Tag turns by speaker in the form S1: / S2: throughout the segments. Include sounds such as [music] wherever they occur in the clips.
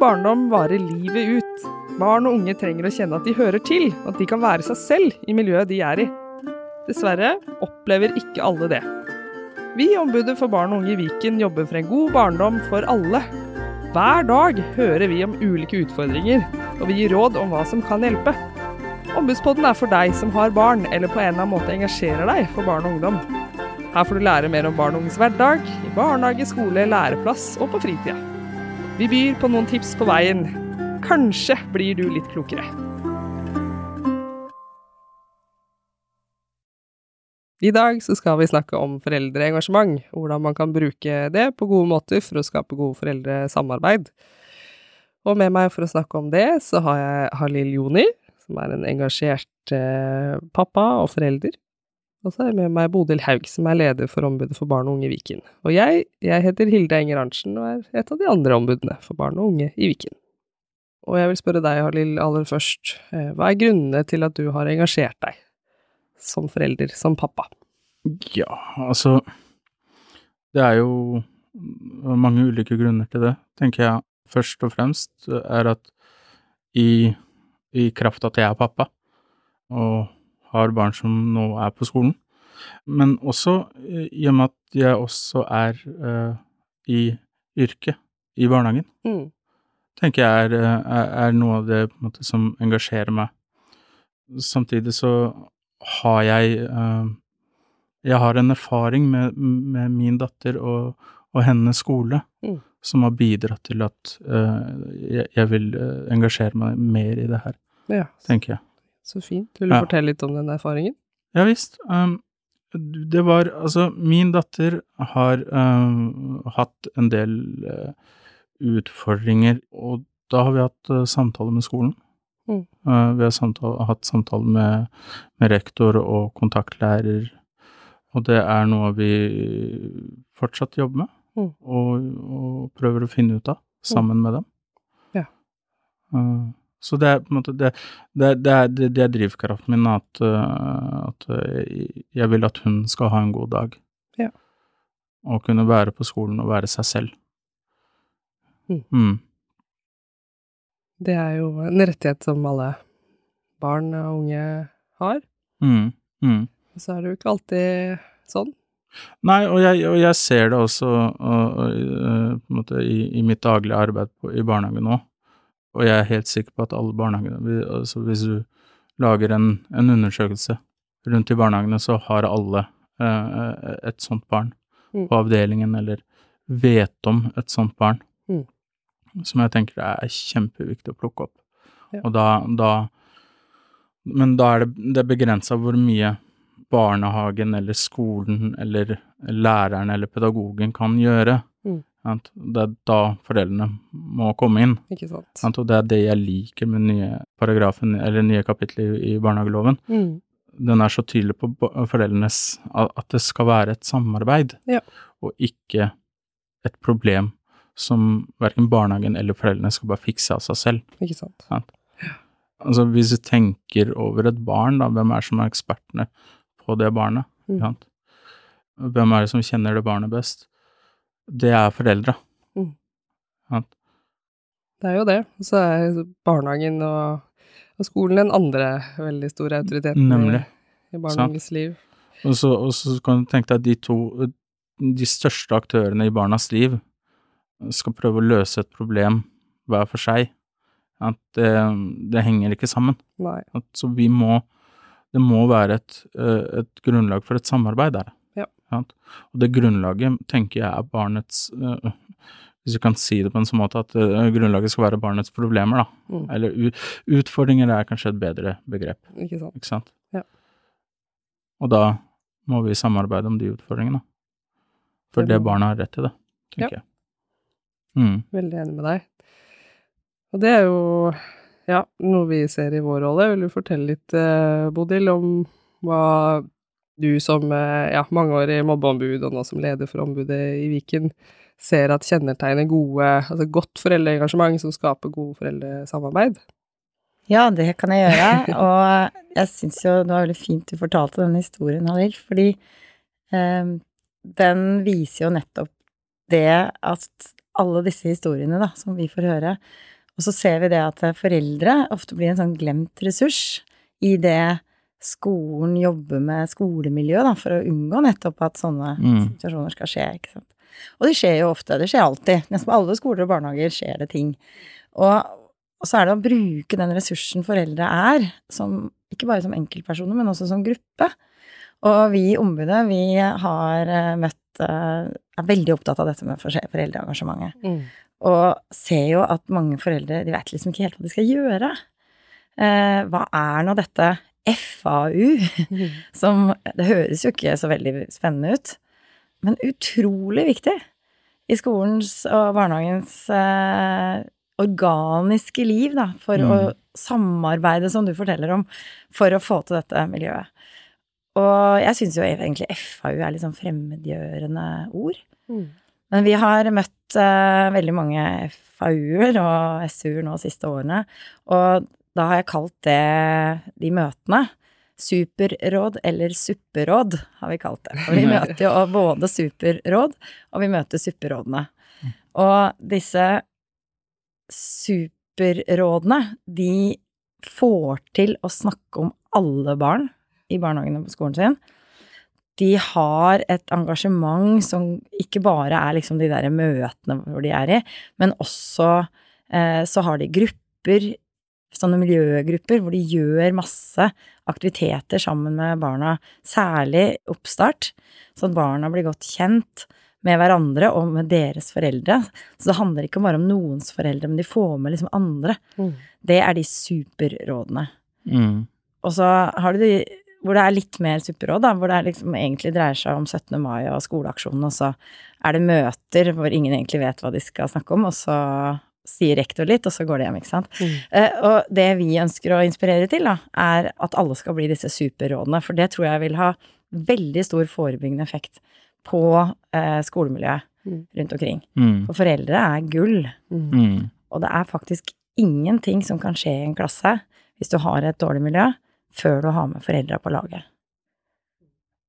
S1: barndom varer livet ut. Barn og unge trenger å kjenne at de hører til, og at de kan være seg selv i miljøet de er i. Dessverre opplever ikke alle det. Vi, Ombudet for barn og unge i Viken, jobber for en god barndom for alle. Hver dag hører vi om ulike utfordringer, og vi gir råd om hva som kan hjelpe. Ombudspodden er for deg som har barn, eller på en eller annen måte engasjerer deg for barn og ungdom. Her får du lære mer om barn og unges hverdag, i barnehage, skole, læreplass og på fritida. Vi byr på noen tips på veien. Kanskje blir du litt klokere. I dag så skal vi snakke om foreldreengasjement, hvordan man kan bruke det på gode måter for å skape gode foreldresamarbeid. Og med meg for å snakke om det, så har jeg Halil Joni, som er en engasjert eh, pappa og forelder. Og så er jeg med meg Bodil Haug, som er leder for Ombudet for barn og unge i Viken. Og jeg, jeg heter Hilde Enger Arntzen og er et av de andre ombudene for barn og unge i Viken. Og jeg vil spørre deg, Halil, aller først, eh, hva er grunnene til at du har engasjert deg som forelder, som pappa?
S2: Ja, altså Det er jo mange ulike grunner til det, tenker jeg. Først og fremst er at i, i kraft at jeg er pappa, og har barn som nå er på skolen, men også i og med at jeg også er uh, i yrket, i barnehagen,
S1: Mm.
S2: tenker jeg er, er, er noe av det på en måte, som engasjerer meg. Samtidig så har jeg uh, Jeg har en erfaring med, med min datter og, og hennes skole
S1: Mm.
S2: som har bidratt til at uh, jeg, jeg vil engasjere meg mer i det her,
S1: Ja,
S2: tenker jeg.
S1: Så fint. Vil du
S2: Ja.
S1: fortelle litt om den erfaringen?
S2: Ja visst. Um, det var Altså, min datter har um, hatt en del uh, utfordringer, og da har vi hatt uh, samtaler med skolen.
S1: Mm.
S2: Uh, vi har samtale, hatt samtaler med, med rektor og kontaktlærer, og det er noe vi fortsatt jobber med,
S1: Mm.
S2: og, og prøver å finne ut av sammen med dem.
S1: Ja.
S2: Uh, så det er på en måte det, det, det, er, det, er drivkraften min, at, uh, at uh, jeg vil at hun skal ha en god dag.
S1: Ja.
S2: Og kunne være på skolen og være seg selv.
S1: Mm.
S2: Mm.
S1: Det er jo en rettighet som alle barn og unge har.
S2: Mm. Mm.
S1: Så er det jo ikke alltid sånn.
S2: Nei, og jeg, og jeg ser det også og, og, på en måte i, i mitt daglige arbeid på, i barnehagen nå. Og jeg er helt sikker på at alle barnehagene altså Hvis du lager en, en undersøkelse rundt i barnehagene, så har alle eh, et sånt barn
S1: Mm.
S2: på avdelingen, eller vet om et sånt barn.
S1: Mm.
S2: Som jeg tenker er kjempeviktig å plukke opp.
S1: Ja.
S2: Og da, da Men da er det, det begrensa hvor mye barnehagen eller skolen eller læreren eller pedagogen kan gjøre. Det er da foreldrene må komme inn.
S1: Ikke sant?
S2: Og det er det jeg liker med nye paragrafen, eller nye kapitler i, barnehageloven.
S1: Mm.
S2: Den er så tydelig på foreldrenes at det skal være et samarbeid,
S1: Ja.
S2: og ikke et problem som verken barnehagen eller foreldrene skal bare fikse av seg selv.
S1: Ikke sant?
S2: Altså hvis du tenker over et barn, da, hvem er det som er ekspertene på det barnet?
S1: Mm.
S2: Hvem er det som kjenner det barnet best? Det er foreldre.
S1: Mm. Det er jo det. Og så er barnehagen og, og skolen den andre veldig store autoriteten
S2: Nemlig.
S1: i, barn og unges liv.
S2: Og så, og så kan du tenke deg at de to, de største aktørene i barnas liv, skal prøve å løse et problem hver for seg. At det, det henger ikke sammen.
S1: Nei.
S2: At, så vi må Det må være et, eh, et grunnlag for et samarbeid der. Og det grunnlaget tenker jeg er barnets eh, Hvis du kan si det på en sånn måte at uh, grunnlaget skal være barnets problemer, da.
S1: Mm.
S2: Eller utfordringer er kanskje et bedre begrep,
S1: Ikke sant?
S2: ikke sant?
S1: Ja.
S2: Og da må vi samarbeide om de utfordringene. For
S1: Det
S2: det
S1: barna
S2: barnet har rett til det, tenker
S1: Ja.
S2: jeg. Mm.
S1: Veldig enig med deg. Og det er jo ja, noe vi ser i vår rolle. Vil du fortelle litt, eh, Bodil, om hva du som eh, ja, mangeårig mobbeombud og nå som leder for ombudet i Viken ser at kjennetegner gode, altså godt foreldreengasjement som skaper gode foreldresamarbeid?
S3: Ja, det kan jeg gjøre. [laughs] Og jeg syns jo det var veldig fint du fortalte denne historien, Halil, fordi eh, den viser jo nettopp det at alle disse historiene da, som vi får høre. Og så ser vi det at foreldre ofte blir en sånn glemt ressurs i det skolen jobber med skolemiljø, da, for å unngå nettopp at sånne
S2: Mm.
S3: situasjoner skal skje, ikke sant. Og det skjer jo ofte, det skjer alltid. Nesten på alle skoler og barnehager skjer det ting. Og, og så er det å bruke den ressursen foreldre er, som, ikke bare som enkeltpersoner, men også som gruppe. Og vi i Ombudet, vi har eh, møtt eh, Er veldig opptatt av dette med foreldreengasjementet.
S1: Mm.
S3: Og ser jo at mange foreldre de vet liksom ikke helt hva de skal gjøre. Eh, hva er nå dette FAU? Som Det høres jo ikke så veldig spennende ut, men utrolig viktig i skolens og barnehagens eh, organiske liv, da, for
S2: Mm.
S3: å samarbeide, som du forteller om, for å få til dette miljøet. Og jeg syns jo egentlig FAU er litt sånn fremmedgjørende ord.
S1: Mm.
S3: Men vi har møtt eh, veldig mange FAU-er og SU-er nå de siste årene, og da har jeg kalt det de møtene superråd eller supperåd, har vi kalt det. Og vi [laughs] møter jo både superråd, og vi møter supperådene. Og disse superrådene, de får til å snakke om alle barn i barnehagene på skolen sin. De har et engasjement som ikke bare er liksom de der møtene hvor de er i, men også eh, så har de grupper, sånne miljøgrupper, hvor de gjør masse aktiviteter sammen med barna, særlig oppstart, så at barna blir godt kjent med hverandre og med deres foreldre. Så det handler ikke bare om noens foreldre, men de får med liksom andre.
S1: Mm.
S3: Det er de superrådene.
S2: Mm.
S3: Og så har du de hvor det er litt mer supperåd, da, hvor det er liksom egentlig dreier seg om 17. mai og skoleaksjonen, og så er det møter hvor ingen egentlig vet hva de skal snakke om, og så sier rektor litt, og så går det hjem, ikke sant.
S1: Mm.
S3: Uh, og det vi ønsker å inspirere til, da, er at alle skal bli disse superrådene, for det tror jeg vil ha veldig stor forebyggende effekt på uh, skolemiljøet
S1: Mm.
S3: rundt omkring.
S2: Mm.
S3: For foreldre er gull,
S1: Mm.
S2: Mm.
S3: og det er faktisk ingenting som kan skje i en klasse hvis du har et dårlig miljø, før du har med foreldra på laget.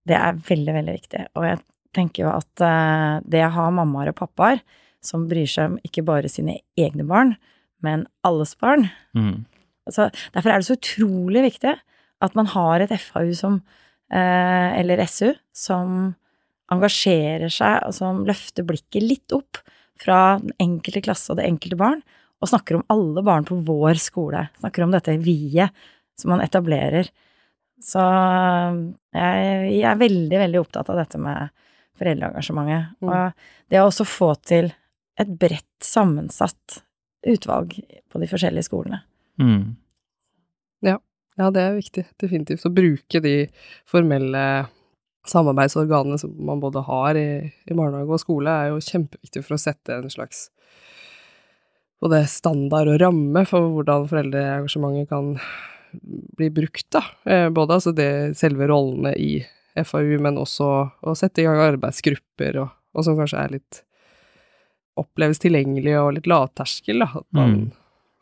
S3: Det er veldig, veldig viktig. Og jeg tenker jo at uh, det å ha mammaer og pappaer som bryr seg om ikke bare sine egne barn, men alles barn
S2: Mm.
S3: altså, Derfor er det så utrolig viktig at man har et FAU som, eh, eller SU, som engasjerer seg, og som løfter blikket litt opp fra den enkelte klasse og det enkelte barn, og snakker om alle barn på vår skole. Snakker om dette vi-et som man etablerer. Så jeg, jeg er veldig, veldig opptatt av dette med foreldreengasjementet.
S1: Mm.
S3: Og det å også få til et bredt sammensatt utvalg på de forskjellige skolene.
S2: Mm.
S1: Ja, det er viktig, definitivt. Å bruke de formelle samarbeidsorganene som man både har i, i barnehage og skole, er jo kjempeviktig for å sette en slags både standard og ramme for hvordan foreldreengasjementet kan bli brukt, da. Eh, Både altså det selve rollene i FAU, men også å sette i gang arbeidsgrupper, og, og som kanskje er litt oppleves tilgjengelig og litt lavterskel, da. At man
S2: Mm.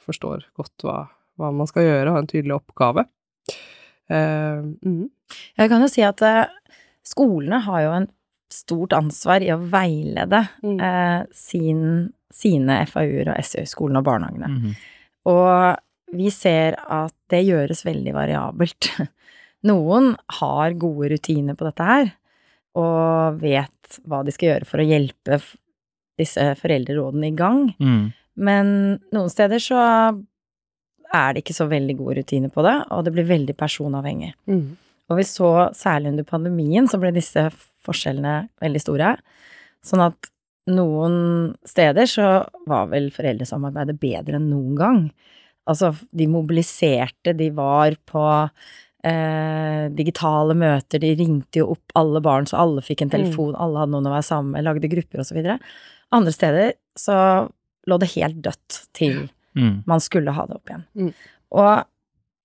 S1: forstår godt hva, hva man skal gjøre, ha en tydelig oppgave. Uh, mm.
S3: Jeg kan jo si at uh, skolene har jo en stort ansvar i å veilede
S1: Mm.
S3: uh, sin, sine FAU-er og SU, skolene og barnehagene.
S2: -hmm.
S3: Og vi ser at det gjøres veldig variabelt. [laughs] Noen har gode rutiner på dette her, og vet hva de skal gjøre for å hjelpe disse foreldrerådene i gang.
S2: Mm.
S3: Men noen steder så er det ikke så veldig gode rutiner på det, og det blir veldig personavhengig.
S1: Mm.
S3: Og vi så særlig under pandemien så ble disse forskjellene veldig store. Sånn at noen steder så var vel foreldresamarbeidet bedre enn noen gang. Altså, de mobiliserte, de var på eh, digitale møter, de ringte jo opp alle barn, så alle fikk en telefon, alle hadde noen å være sammen med, lagde grupper og så videre. Andre steder så lå det helt dødt til
S2: Mm.
S3: man skulle ha det opp igjen.
S1: Mm.
S3: Og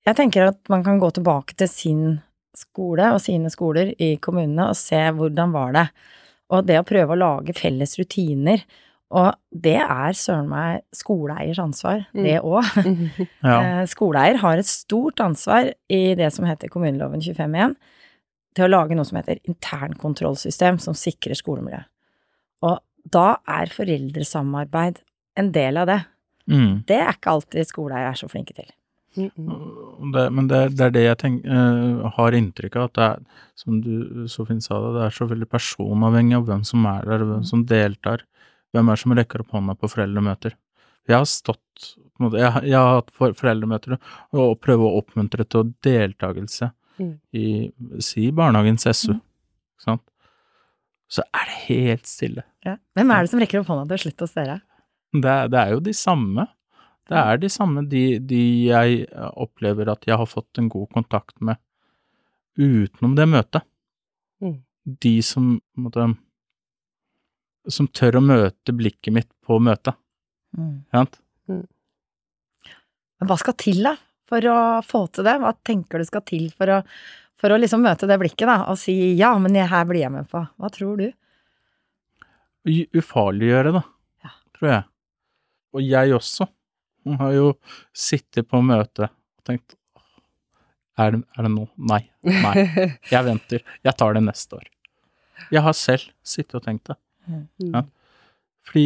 S3: jeg tenker at man kan gå tilbake til sin skole og sine skoler i kommunene og se hvordan var det. Og det å prøve å lage felles rutiner, og det er søren meg skoleeiers ansvar,
S1: Mm.
S3: det òg. [laughs]
S1: Mhm.
S2: Ja.
S3: Skoleeier har et stort ansvar i det som heter kommuneloven 25.1, til å lage noe som heter internkontrollsystem, som sikrer skolemiljøet. Og da er foreldresamarbeid en del av det.
S2: Mm.
S3: Det er ikke alltid skoleeiere er så flinke til.
S1: Mm, mm.
S2: Det, men det, er- det er det jeg tenk, uh, har inntrykk av, at det er, som du så fint sa det, det er så veldig personavhengig av hvem som er der, hvem som deltar, hvem er det som rekker opp hånda på foreldremøter. Jeg har stått, på en måte, jeg, har- jeg har hatt for, foreldremøter og prøve å oppmuntre til deltakelse
S1: Mm.
S2: i, si, barnehagens SU,
S3: Mm.
S2: ikke sant? Så er det helt stille.
S3: Hvem er det som rekker opp hånda til slutt hos dere?
S2: Det, det er jo de samme. Det er de samme de, de jeg opplever at jeg har fått en god kontakt med utenom det møtet.
S1: Mm.
S2: De som på en måte Som tør å møte blikket mitt på møtet.
S3: Mm.
S2: Sant?
S3: Men hva skal til, da, for å få til det? Hva tenker du skal til for å, for å liksom møte det blikket, da, og si ja, men jeg, her blir jeg med på. Hva tror du?
S2: Ufarliggjøre da,
S3: Ja.
S2: tror jeg. Og jeg også. Jeg har jo sittet på møte og tenkt er det, er det nå? Nei. Nei. [laughs] Jeg venter. Jeg tar det neste år. Jeg har selv sittet og tenkt det.
S1: Mm.
S2: Ja. Fordi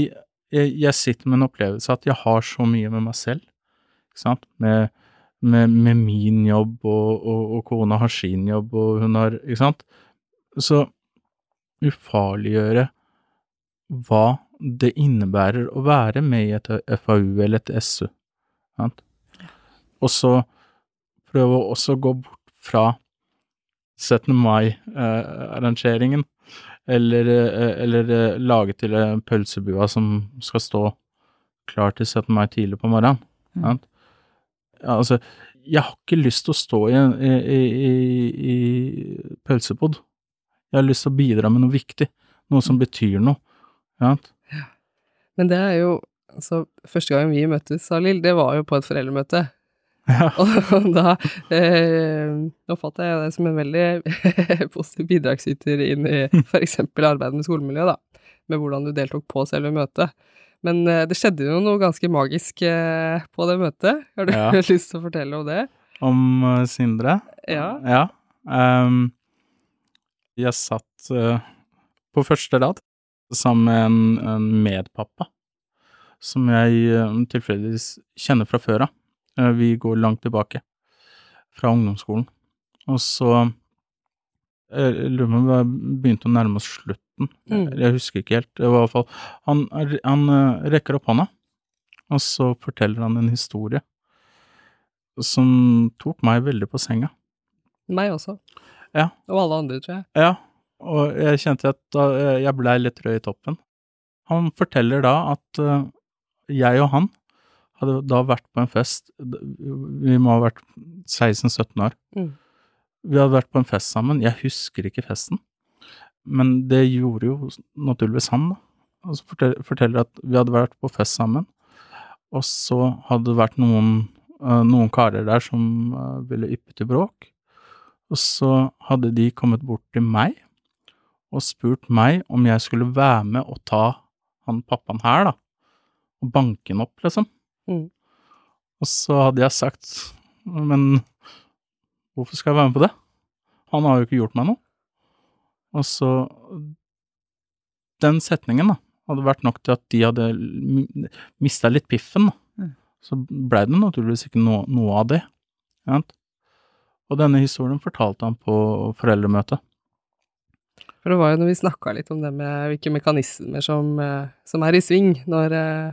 S2: jeg, jeg sitter med en opplevelse at jeg har så mye med meg selv, ikke sant, med, med, med min jobb, og, og, og kona har sin jobb, og hun har, ikke sant, så ufarliggjøre hva det innebærer å være med i et FAU eller et SU, sant, og så prøve å også gå bort fra 17. mai-arrangeringen, eller, eh, eller eh, lage til en pølsebua som skal stå klar til 17. mai tidlig på morgenen.
S3: Mm.
S2: sant? Altså, jeg har ikke lyst til å stå i, i, i, i, pølsepod. Jeg har lyst til å bidra med noe viktig, noe som betyr noe. Ja.
S1: Men det er jo altså, Første gang vi møttes, Salil, det var jo på et foreldremøte.
S2: Ja. [laughs]
S1: Og da eh, oppfatter jeg deg som en veldig [laughs] positiv bidragsyter inn i f.eks. arbeidet med skolemiljø, da. Med hvordan du deltok på selve møtet. Men eh, det skjedde jo noe ganske magisk eh, på det møtet. Har du
S2: Ja. [laughs]
S1: lyst til å fortelle om det?
S2: Om eh, Sindre?
S1: Ja.
S2: Ja. Um, jeg satt uh, på første rad sammen med en, en medpappa, som jeg uh, tilfeldigvis kjenner fra før av. Uh, vi går langt tilbake, fra ungdomsskolen. Og så Jeg lurer på om vi begynte å nærme oss slutten.
S1: Mm.
S2: Jeg husker ikke helt. Det var i hvert fall Han, han eh, rekker opp hånda, og så forteller han en historie som tok meg veldig på senga.
S1: Meg også.
S2: Ja.
S1: Og alle andre, tror jeg.
S2: Ja, og jeg kjente at eh, jeg blei litt rød i toppen. Han forteller da at eh, jeg og han hadde da vært på en fest, vi må ha vært 16-17 år.
S1: Mm.
S2: Vi hadde vært på en fest sammen, jeg husker ikke festen, men det gjorde jo naturligvis han da. Og så forteller, forteller at vi hadde vært på fest sammen, og så hadde det vært noen, eh, noen karer der som eh, ville yppe til bråk, og så hadde de kommet bort til meg og spurt meg om jeg skulle være med og ta han pappaen her, da, og banke han opp, liksom.
S1: Mm.
S2: Og så hadde jeg sagt, men hvorfor skal jeg være med på det? Han har jo ikke gjort meg noe. Og så Den setningen, da, hadde vært nok til at de hadde mista litt piffen, da.
S3: Mm.
S2: Så blei det naturligvis ikke noe, noe av det. Vet? Og denne historien fortalte han på foreldremøtet.
S1: For det var jo når vi snakka litt om det med hvilke mekanismer som, som er i sving når eh,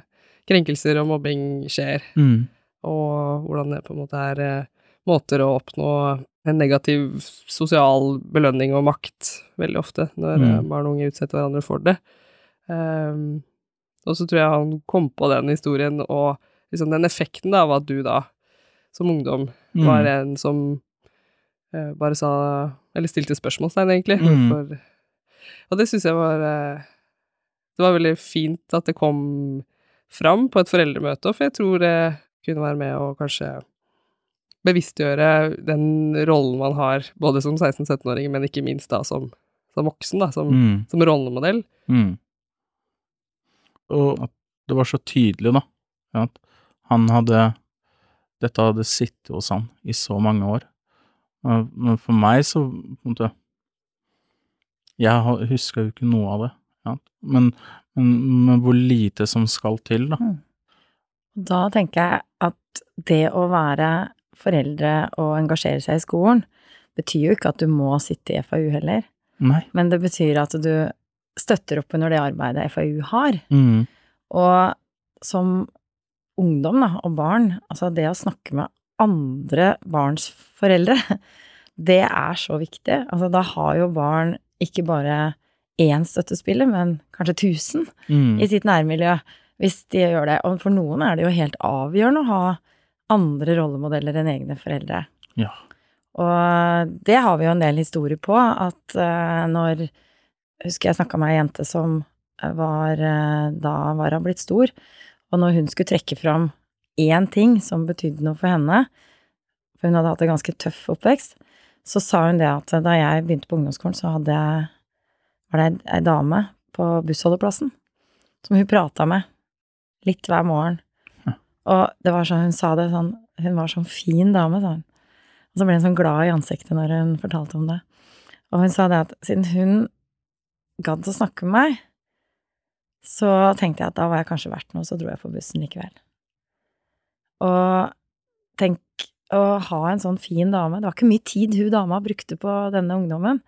S1: krenkelser og mobbing skjer,
S2: Mm.
S1: og hvordan det på en måte er eh, måter å oppnå en negativ sosial belønning og makt veldig ofte når eh,
S2: Mm.
S1: barn og unge utsetter hverandre for det. Um, og så tror jeg han kom på den historien og liksom den effekten da, av at du da, som ungdom,
S2: Mm.
S1: var en som uh, bare sa Eller stilte spørsmålstegn, egentlig.
S2: Mm.
S1: For, Og det syns jeg var uh, Det var veldig fint at det kom fram på et foreldremøte, for jeg tror det kunne være med å kanskje bevisstgjøre den rollen man har, både som 16-17-åring, men ikke minst da som, som voksen, da, som,
S2: Mm.
S1: som rollemodell.
S2: Mm. Og at det var så tydelig, da, at han hadde Dette hadde sittet hos han i så mange år. Men for meg så Jeg husker jo ikke noe av det. Ja. Men, men, men hvor lite som skal til, da.
S3: Da tenker jeg at det å være foreldre å engasjere seg i skolen, betyr jo ikke at du må sitte i FAU heller,
S2: Nei.
S3: men det betyr at du støtter opp under det arbeidet FAU har.
S2: Mm.
S3: Og som ungdom da, og barn, altså det å snakke med andre barns foreldre, [laughs] det er så viktig. Altså da har jo barn ikke bare én støttespiller, men kanskje tusen
S2: Mm.
S3: i sitt nærmiljø, hvis de gjør det. Og for noen er det jo helt avgjørende å ha andre rollemodeller enn egne foreldre.
S2: Ja.
S3: Og det har vi jo en del historier på, at eh, når Husker jeg snakka med ei jente som var eh, Da var hun blitt stor, og når hun skulle trekke fram én ting som betydde noe for henne, for hun hadde hatt en ganske tøff oppvekst, så sa hun det at da jeg begynte på ungdomsskolen, så hadde jeg var det ei dame på bussholdeplassen som hun prata med litt hver morgen. Og det var sånn, hun sa det sånn Hun var sånn fin dame, sa hun. Og så ble hun sånn glad i ansiktet når hun fortalte om det. Og hun sa det at siden hun gadd å snakke med meg, så tenkte jeg at da var jeg kanskje verdt noe, så dro jeg på bussen likevel. Og tenk å ha en sånn fin dame. Det var ikke mye tid hun dama brukte på denne ungdommen,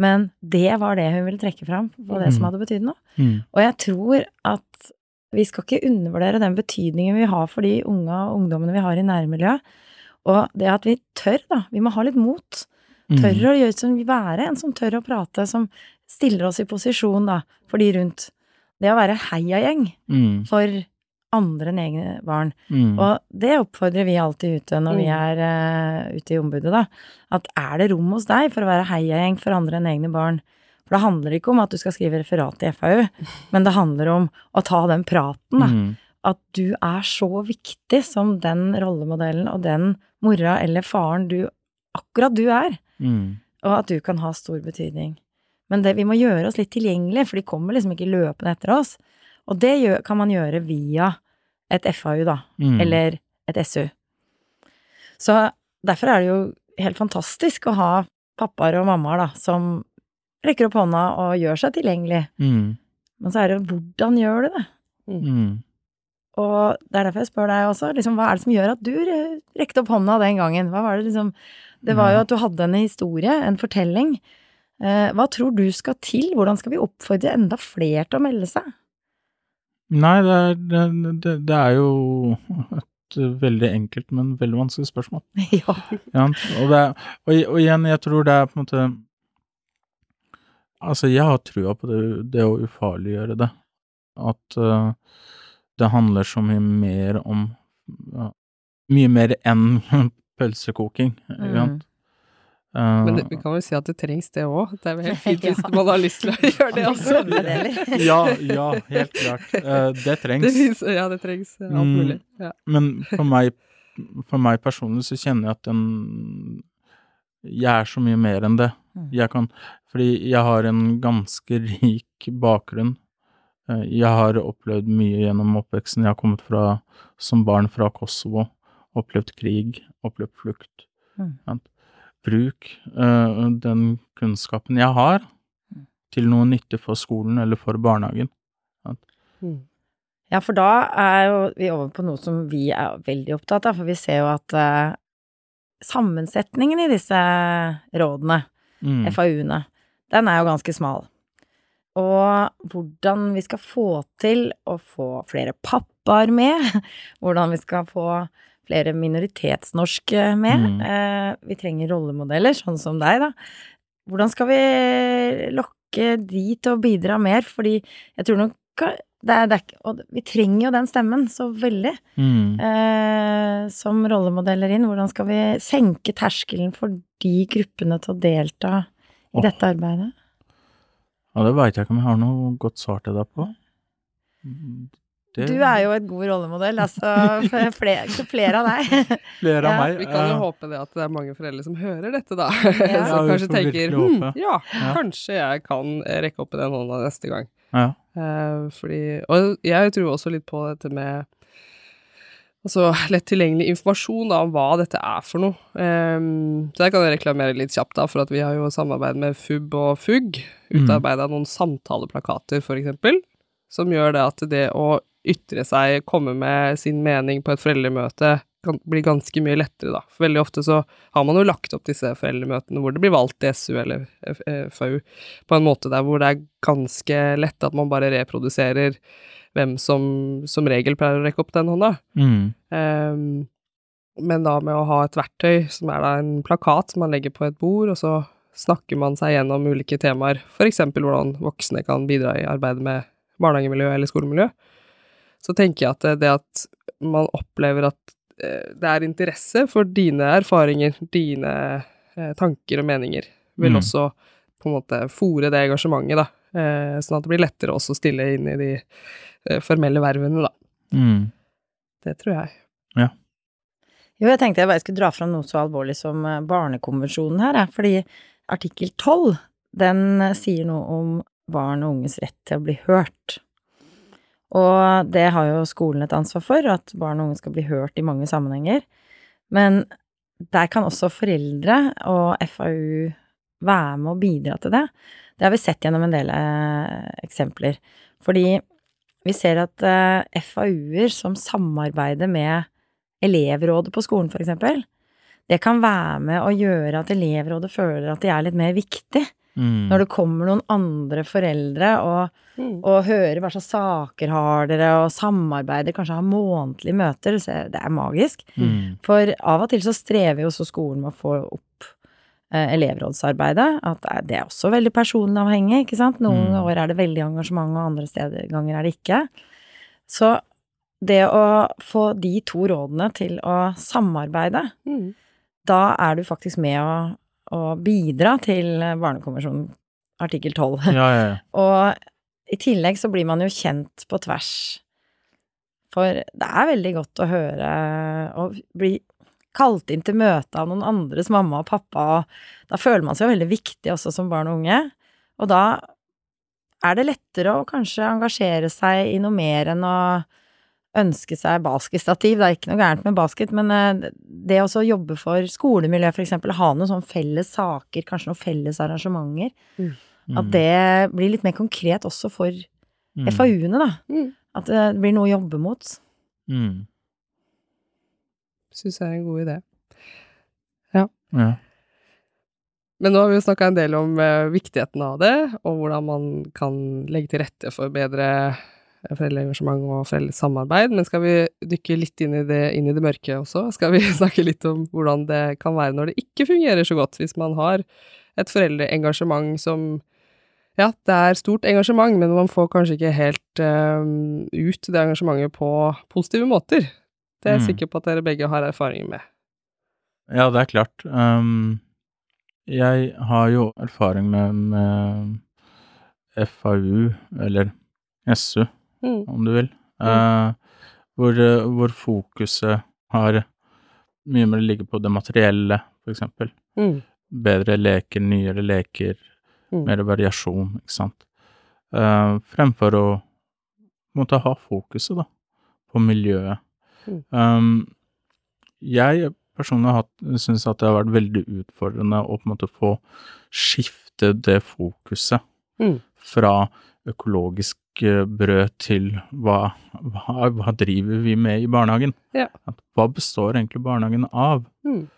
S3: men det var det hun ville trekke fram, på det som
S2: Mm.
S3: hadde betydd noe.
S2: Mm.
S3: Og jeg tror at vi skal ikke undervurdere den betydningen vi har for de unga og ungdommene vi har i nærmiljøet. Og det at vi tør, da. Vi må ha litt mot. Tør å gjøre som vi være en som tør å prate, som stiller oss i posisjon, da, for de rundt. Det å være heiagjeng
S2: Mm.
S3: for andre enn egne barn.
S2: Mm.
S3: Og det oppfordrer vi alltid ute når vi
S1: Mm.
S3: er uh, ute i ombudet, da. At er det rom hos deg for å være heiagjeng for andre enn egne barn? For det handler ikke om at du skal skrive referat i FAU, men det handler om å ta den praten, da.
S2: Mm.
S3: At du er så viktig som den rollemodellen og den mora eller faren du akkurat du er,
S2: Mm.
S3: og at du kan ha stor betydning. Men det, vi må gjøre oss litt tilgjengelige, for de kommer liksom ikke løpende etter oss. Og det gjør, kan man gjøre via et FAU, da
S2: Mm.
S3: eller et SU. Så derfor er det jo helt fantastisk å ha pappaer og mammaer da, som rekker opp hånda og gjør seg tilgjengelig.
S2: Mm.
S3: Men så er det jo hvordan gjør du det?
S2: Mm.
S3: Og det er derfor jeg spør deg også, liksom, hva er det som gjør at du re- rekte opp hånda den gangen? Hva var det liksom Det var jo at du hadde en historie, en fortelling. Eh, hva tror du skal til? Hvordan skal vi oppfordre enda flere til å melde seg?
S2: Nei, det er, det, det, det er jo et veldig enkelt, men veldig vanskelig spørsmål. [laughs]
S3: ja.
S2: Ja, og, det, og, og igjen, jeg tror det er på en måte Altså, jeg har trua på det, det å ufarliggjøre det. At uh, det handler så mye mer om uh, Mye mer enn [laughs] pølsekoking,
S3: Mm.
S2: Eh,
S1: Men det, vi kan vel si at det trengs det òg. Det er vel helt [laughs] fint hvis man har lyst til å gjøre det også. [laughs]
S2: Ja, ja, helt klart. Eh, det trengs.
S1: Det finnes, ja, det trengs. Alt
S2: Mm.
S1: mulig. Ja.
S2: Men for meg, for meg personlig så kjenner jeg at den Jeg er så mye mer enn det.
S3: Mm.
S2: Jeg kan Fordi jeg har en ganske rik bakgrunn. Eh, Jeg har opplevd mye gjennom oppveksten. Jeg har kommet fra, som barn fra Kosovo. Opplevd krig, opplevd flukt.
S3: Mm.
S2: Bruk uh, den kunnskapen jeg har,
S3: Mm.
S2: til noe nyttig for skolen eller for barnehagen.
S1: Mm.
S3: Ja, for da er jo vi over på noe som vi er veldig opptatt av, for vi ser jo at uh, sammensetningen i disse rådene,
S2: Mm.
S3: FAU-ene, den er jo ganske smal. Og hvordan vi skal få til å få flere pappaer med, [laughs] hvordan vi skal få flere minoritetsnorske med.
S2: Mm.
S3: Eh, vi trenger rollemodeller, sånn som deg, da. Hvordan skal vi lokke de til å bidra mer? Fordi jeg tror nok det er, det er, Og vi trenger jo den stemmen så veldig
S2: Mm.
S3: eh, som rollemodeller inn. Hvordan skal vi senke terskelen for de gruppene til å delta i dette arbeidet?
S2: Ja, det veit jeg ikke om jeg har noe godt svar til deg på. Det,
S3: Du er jo et god rollemodell, altså [laughs] flere, flere av deg.
S2: flere av
S3: ja,
S2: meg.
S1: Vi kan jo
S2: eh,
S1: håpe det at det er mange foreldre som hører dette, da.
S3: Ja. [laughs]
S1: som
S2: Ja,
S1: kanskje tenker hm, ja,
S2: Ja.
S1: kanskje jeg kan rekke opp i den hånda neste gang.
S2: Ja.
S1: Uh, fordi Og jeg tror også litt på dette med Altså lett tilgjengelig informasjon da, om hva dette er for noe. Um, så der kan jeg reklamere litt kjapt, da, for at vi har jo samarbeid med FUB og FUG.
S2: Mm.
S1: Utarbeida noen samtaleplakater, eksempel. som gjør det at det å ytre seg, komme med sin mening på et foreldremøte, kan bli ganske mye lettere, da. For veldig ofte så har man jo lagt opp disse foreldremøtene hvor det blir valgt SU eller FAU på en måte der hvor det er ganske lett at man bare reproduserer hvem som som regel pleier å rekke opp den hånda.
S2: Mm.
S1: Um, men da med å ha et verktøy som er da en plakat som man legger på et bord, og så snakker man seg gjennom ulike temaer, f.eks. hvordan voksne kan bidra i arbeidet med barnehagemiljø eller skolemiljø, så tenker jeg at det, det at man opplever at eh, det er interesse for dine erfaringer, dine eh, tanker og meninger, vil
S2: Mm.
S1: også på en måte fòre det engasjementet, da. Eh, sånn at det blir lettere også å stille inn i de eh, formelle vervene, da.
S2: Mm.
S1: Det tror jeg. Ja.
S3: Jo, jeg tenkte jeg bare skulle dra fram noe så alvorlig som eh, barnekonvensjonen her, jeg. fordi artikkel 12, den eh, sier noe om barn og unges rett til å bli hørt. Og det har jo skolen et ansvar for, at barn og unge skal bli hørt i mange sammenhenger. Men der kan også foreldre og FAU være med og bidra til det. Det har vi sett gjennom en del eh, eksempler. Fordi vi ser at uh, FAU-er som samarbeider med elevrådet på skolen, for eksempel, det kan være med å gjøre at elevrådet føler at de er litt mer viktig.
S2: Mm.
S3: Når det kommer noen andre foreldre og, og hører hva slags saker har dere, og samarbeider, kanskje har månedlige møter, så det er magisk.
S2: Mm.
S3: For av og til så strever jo også skolen med å få opp eh, elevrådsarbeidet. At det er- er også veldig personavhengig, ikke sant. Noen
S2: Mm.
S3: år er det veldig engasjement, og andre steder, ganger er det ikke. Så det å få de to rådene til å samarbeide,
S1: Mm.
S3: da er du faktisk med å, å bidra til Barnekonvensjonen artikkel 12.
S2: Ja, ja, ja. [laughs]
S3: Og i tillegg så blir man jo kjent på tvers. For det er veldig godt å høre og bli kalt inn til møte av noen andres mamma og pappa, og da føler man seg jo veldig viktig også som barn og unge. Og da er det lettere å kanskje engasjere seg i noe mer enn å ønske seg basketstativ. Det er ikke noe gærent med basket, men eh, det å jobbe for skolemiljø, for eksempel, ha noen sånne felles saker, kanskje noen felles arrangementer, at
S2: Mm.
S3: det blir litt mer konkret også for
S2: Mm.
S3: FAU-ene, da.
S1: Mm.
S3: At det blir noe å jobbe mot.
S2: Mm.
S1: Syns jeg er en god idé.
S2: Ja.
S1: Men nå har vi jo snakka en del om eh, viktigheten av det, og hvordan man kan legge til rette for bedre eh, foreldreengasjement og foreldresamarbeid. Men skal vi dykke litt inn i, det, inn i det mørke også? Skal vi [laughs] snakke litt om hvordan det kan være når det ikke fungerer så godt, hvis man har et foreldreengasjement som ja, det er stort engasjement, men man får kanskje ikke helt eh, ut det engasjementet på positive måter. Det er jeg
S2: Mm.
S1: sikker på at dere begge har erfaring med.
S2: Ja, det er klart. Um, jeg har jo erfaring med, med FAU, eller SU,
S1: Mm.
S2: om du vil, eh, hvor, eh, hvor fokuset har mye mer ligge på det materielle, for eksempel.
S1: Mm.
S2: Bedre leker, nyere leker,
S1: Mm.
S2: mer variasjon, ikke sant. Uh, fremfor å måtte ha fokuset, da, på miljøet. Um, jeg personlig har syns at det har vært veldig utfordrende å på en måte få skifte det fokuset
S1: Mm.
S2: fra økologisk eh, brød til hva, hva, hva driver vi med i barnehagen?
S1: Ja.
S2: Hva består egentlig barnehagen av?
S1: Mm.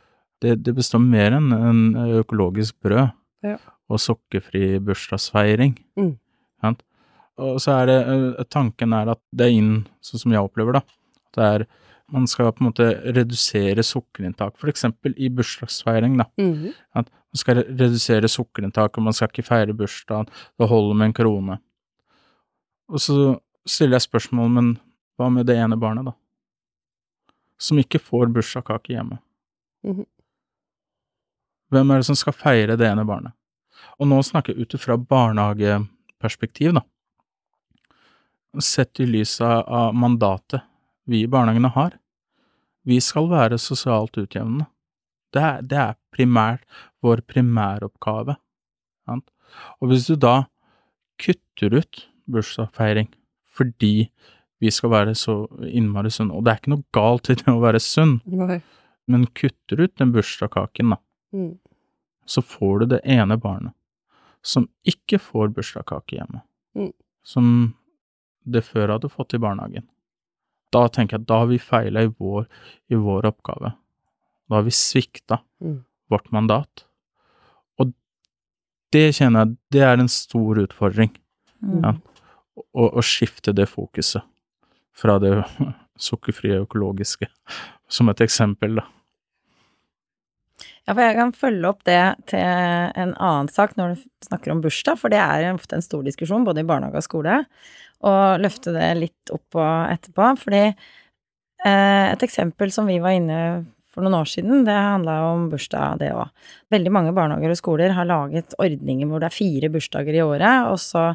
S2: Det, det består mer enn en økologisk brød
S1: Ja.
S2: og sukkerfri bursdagsfeiring.
S1: Mm.
S2: Og så er det eh, Tanken er at det er inn, sånn som jeg opplever det, det er man skal på en måte redusere sukkerinntak, eksempel i bursdagsfeiring, da.
S1: Mhm.
S2: At man skal redusere sukkerinntak, og man skal ikke feire bursdagen, det holder med en krone. Og så stiller jeg spørsmål, men hva med det ene barnet, da? Som ikke får bursdagskake hjemme.
S1: Mhm.
S2: Hvem er det som skal feire det ene barnet? Og nå snakker jeg ut ifra barnehageperspektiv, da. Sett i lys av mandatet vi i barnehagene har. Vi skal være sosialt utjevnende. Det er, det er primært vår primæroppgave. Sant? Og hvis du da kutter ut bursdagsfeiring fordi vi skal være så innmari sunne, og det er ikke noe galt i det å være sunn,
S1: Nei.
S2: men kutter ut den bursdagskaken, da,
S1: Mm.
S2: så får du det ene barnet som ikke får bursdagskake hjemme.
S1: Mm.
S2: Som det før hadde fått i barnehagen. Da tenker jeg at da har vi feila i vår, i vår oppgave. Da har vi svikta
S4: Mm.
S2: vårt mandat. Og det kjenner jeg, det er en stor utfordring.
S3: Mm.
S2: Ja. Å, å skifte det fokuset fra det [laughs] sukkerfrie økologiske, som et eksempel, da.
S3: Ja, for jeg kan følge opp det til en annen sak når du snakker om bursdag, for det er ofte en stor diskusjon både i barnehage og skole, og løfte det litt opp og etterpå, fordi eh, et eksempel som vi var inne for noen år siden, det handla om bursdag, det òg. Veldig mange barnehager og skoler har laget ordninger hvor det er fire bursdager i året, og så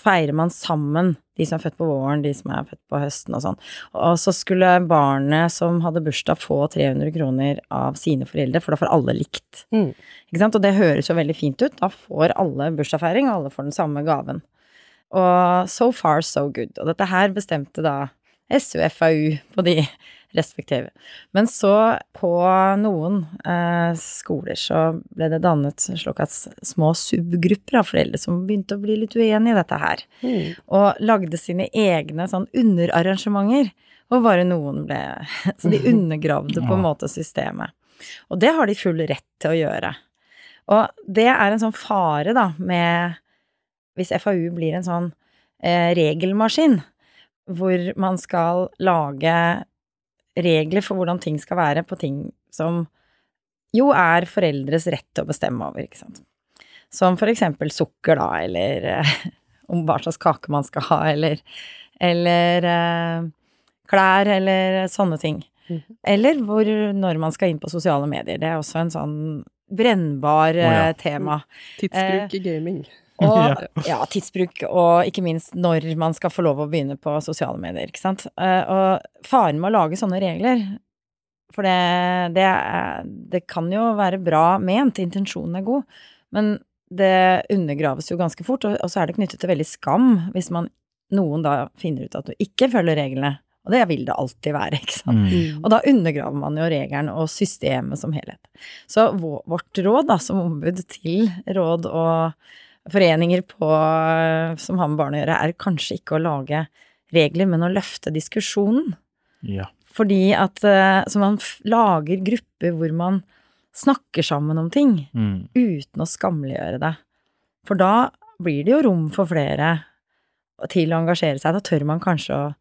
S3: feirer man sammen de som er født på våren, de som er født på høsten og sånn. Og så skulle barnet som hadde bursdag få 300 kroner av sine foreldre, for da får alle likt.
S4: Mm.
S3: Ikke sant? Og det høres jo veldig fint ut. Da får alle bursdagsfeiring, og alle får den samme gaven. Og so far, so good. Og dette her bestemte da SUFAU på de respektive. Men så, på noen eh, skoler, så ble det dannet såkalt små subgrupper av foreldre som begynte å bli litt uenige i dette her
S4: Mm.
S3: og lagde sine egne sånn underarrangementer, og bare noen ble [laughs] Så de [laughs] undergravde på en måte systemet. Og det har de full rett til å gjøre. Og det er en sånn fare, da, med Hvis FAU blir en sånn eh, regelmaskin, hvor man skal lage regler for hvordan ting skal være på ting som jo er foreldres rett til å bestemme over, ikke sant. Som for eksempel sukker, da, eller eh, om hva slags kake man skal ha, eller, eller eh, klær, eller sånne ting.
S4: Mhm.
S3: Eller hvor, når man skal inn på sosiale medier. Det er også en sånn brennbar
S2: oh, ja.
S3: eh, tema.
S4: Tidsbruk i gaming. [laughs]
S3: Og ja, tidsbruk, og ikke minst når man skal få lov å begynne på sosiale medier, ikke sant. Eh, Og faren med å lage sånne regler, for det, det, det kan jo være bra ment, intensjonen er god, men det undergraves jo ganske fort, og, og så er det knyttet til veldig skam hvis man, noen da finner ut at du ikke følger reglene. Og det vil det alltid være, ikke sant.
S2: Mm.
S3: Og da undergraver man jo regelen og systemet som helhet. Så vårt råd da, som ombud til råd og foreninger på, som har med barn å gjøre, er kanskje ikke å lage regler, men å løfte diskusjonen.
S2: Ja.
S3: Fordi at eh, Så man lager grupper hvor man snakker sammen om ting
S2: Mm.
S3: uten å skamliggjøre det. For da blir det jo rom for flere til å engasjere seg. Da tør man kanskje å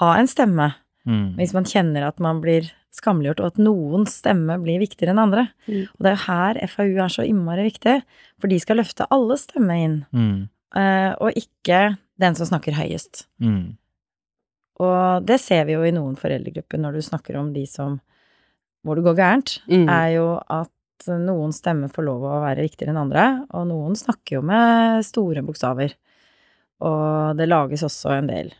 S3: ha en stemme.
S2: Mm.
S3: Hvis man kjenner at man blir skamliggjort, og at noen stemme blir viktigere enn andre.
S4: Mm.
S3: Og det er jo her FAU er så innmari viktig, for de skal løfte alle stemme inn,
S2: Mm.
S3: eh, og ikke den som snakker høyest.
S2: Mm.
S3: Og det ser vi jo i noen foreldregrupper når du snakker om de som hvor det går gærent,
S4: Mm.
S3: er jo at noen stemmer får lov å være viktigere enn andre, og noen snakker jo med store bokstaver. Og det lages også en del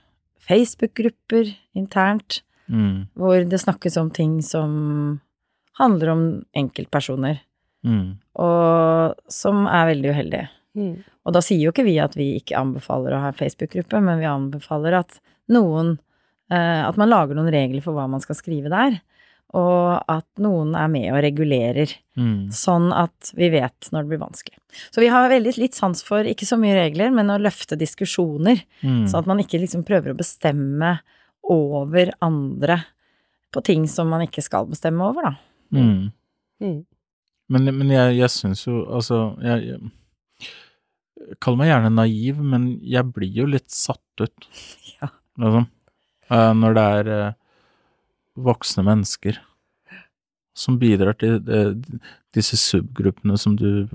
S3: Facebook-grupper internt,
S2: Mm.
S3: hvor det snakkes om ting som handler om enkeltpersoner,
S2: Mm.
S3: og som er veldig uheldige.
S4: Mm.
S3: Og da sier jo ikke vi at vi ikke anbefaler å ha Facebook-gruppe, men vi anbefaler at noen eh, At man lager noen regler for hva man skal skrive der, og at noen er med og regulerer,
S2: Mm.
S3: sånn at vi vet når det blir vanskelig. Så vi har veldig litt sans for ikke så mye regler, men å løfte diskusjoner,
S2: Mm.
S3: sånn at man ikke liksom prøver å bestemme over andre på ting som man ikke skal bestemme over, da.
S2: Mm.
S4: Mm.
S2: Men, men jeg, jeg syns jo Altså, jeg, jeg Kall meg gjerne naiv, men jeg blir jo litt satt ut, [laughs]
S3: Ja.
S2: liksom. Eh, når det er eh, voksne mennesker som bidrar til eh, disse subgruppene som du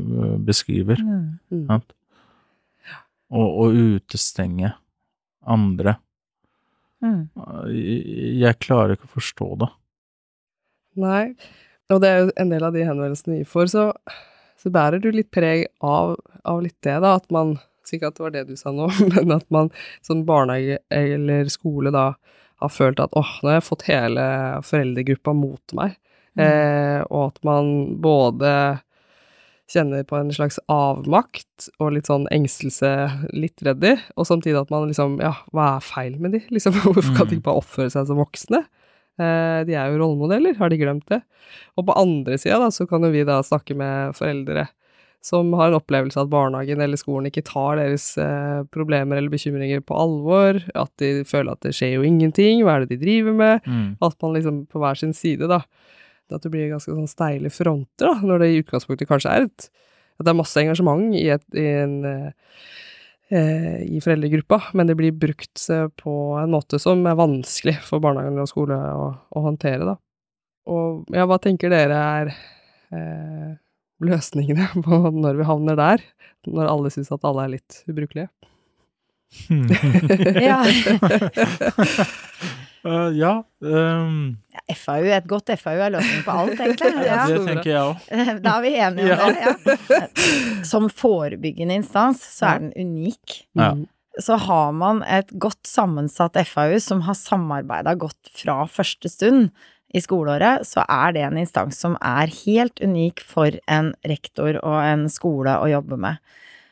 S2: beskriver.
S4: Mm.
S2: Sant? Og, og utestenge andre.
S3: Mm.
S2: Jeg, jeg klarer ikke å forstå det.
S4: Nei. Og det er jo en del av de henvendelsene vi får, så, så bærer du litt preg av, av litt det, da. At man Sikkert at det var det du sa nå, [laughs] men at man som barnehage eller skole da har følt at åh, nå har jeg fått hele foreldregruppa mot meg. Eh, og at man både kjenner på en slags avmakt og litt sånn engstelse, litt redder, og samtidig at man liksom Ja, hva er feil med de? Liksom, [laughs] hvorfor kan de ikke bare oppføre seg som voksne? Eh, de er jo rollemodeller, har de glemt det? Og på andre sida, da, så kan jo vi da snakke med foreldre
S1: som har en opplevelse av at barnehagen eller skolen ikke tar deres eh, problemer eller bekymringer på alvor, at de føler at det skjer jo ingenting, hva er det de driver med,
S2: Mm.
S1: at man liksom på hver sin side, da. At det blir ganske sånn steile fronter, da, når det i utgangspunktet kanskje er et At det er masse engasjement i, et, i en eh, i foreldregruppa, men det blir brukt eh, på en måte som er vanskelig for barnehagen og skole å, å håndtere, da. Og ja, hva tenker dere er eh, løsningene [laughs] på når vi havner der? Når alle syns at alle er litt ubrukelige? [laughs] [laughs]
S3: Ja.
S2: Eh, ja ehm,
S3: FAU, et godt FAU er løsningen på alt, egentlig. [laughs] Ja.
S2: det tenker jeg òg. [laughs]
S3: Da er vi enige om det. Ja. [laughs] Som forebyggende instans så er den unik.
S2: Ja.
S3: Så har man et godt sammensatt FAU som har samarbeida godt fra første stund i skoleåret, så er det en instans som er helt unik for en rektor og en skole å jobbe med.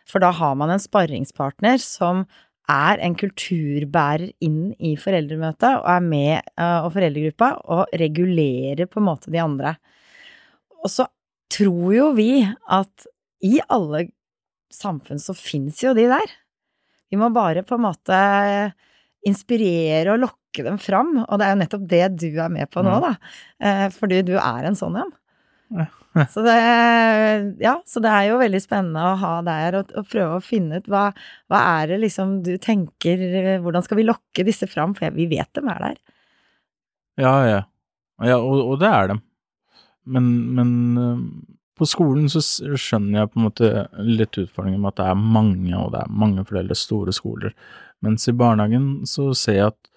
S3: For da har man en sparringspartner som er en kulturbærer inn i foreldremøtet og er med uh, og foreldregruppa og regulerer på en måte de andre. Og så tror jo vi at i alle samfunn så fins jo de der. Vi må bare på en måte inspirere og lokke dem fram, og det er jo nettopp det du er med på nå, da. Uh, Fordi du er en sånn en. Så det, ja, så det er jo veldig spennende å ha der og, og prøve å finne ut hva, hva er det liksom du tenker Hvordan skal vi lokke disse fram? For vi vet dem er der.
S2: Ja, ja. ja og, og det er dem. Men, men eh, på skolen så skjønner jeg på en måte litt utfordringen med at det er mange, og det er mange foreldre, store skoler. Mens i barnehagen så ser jeg at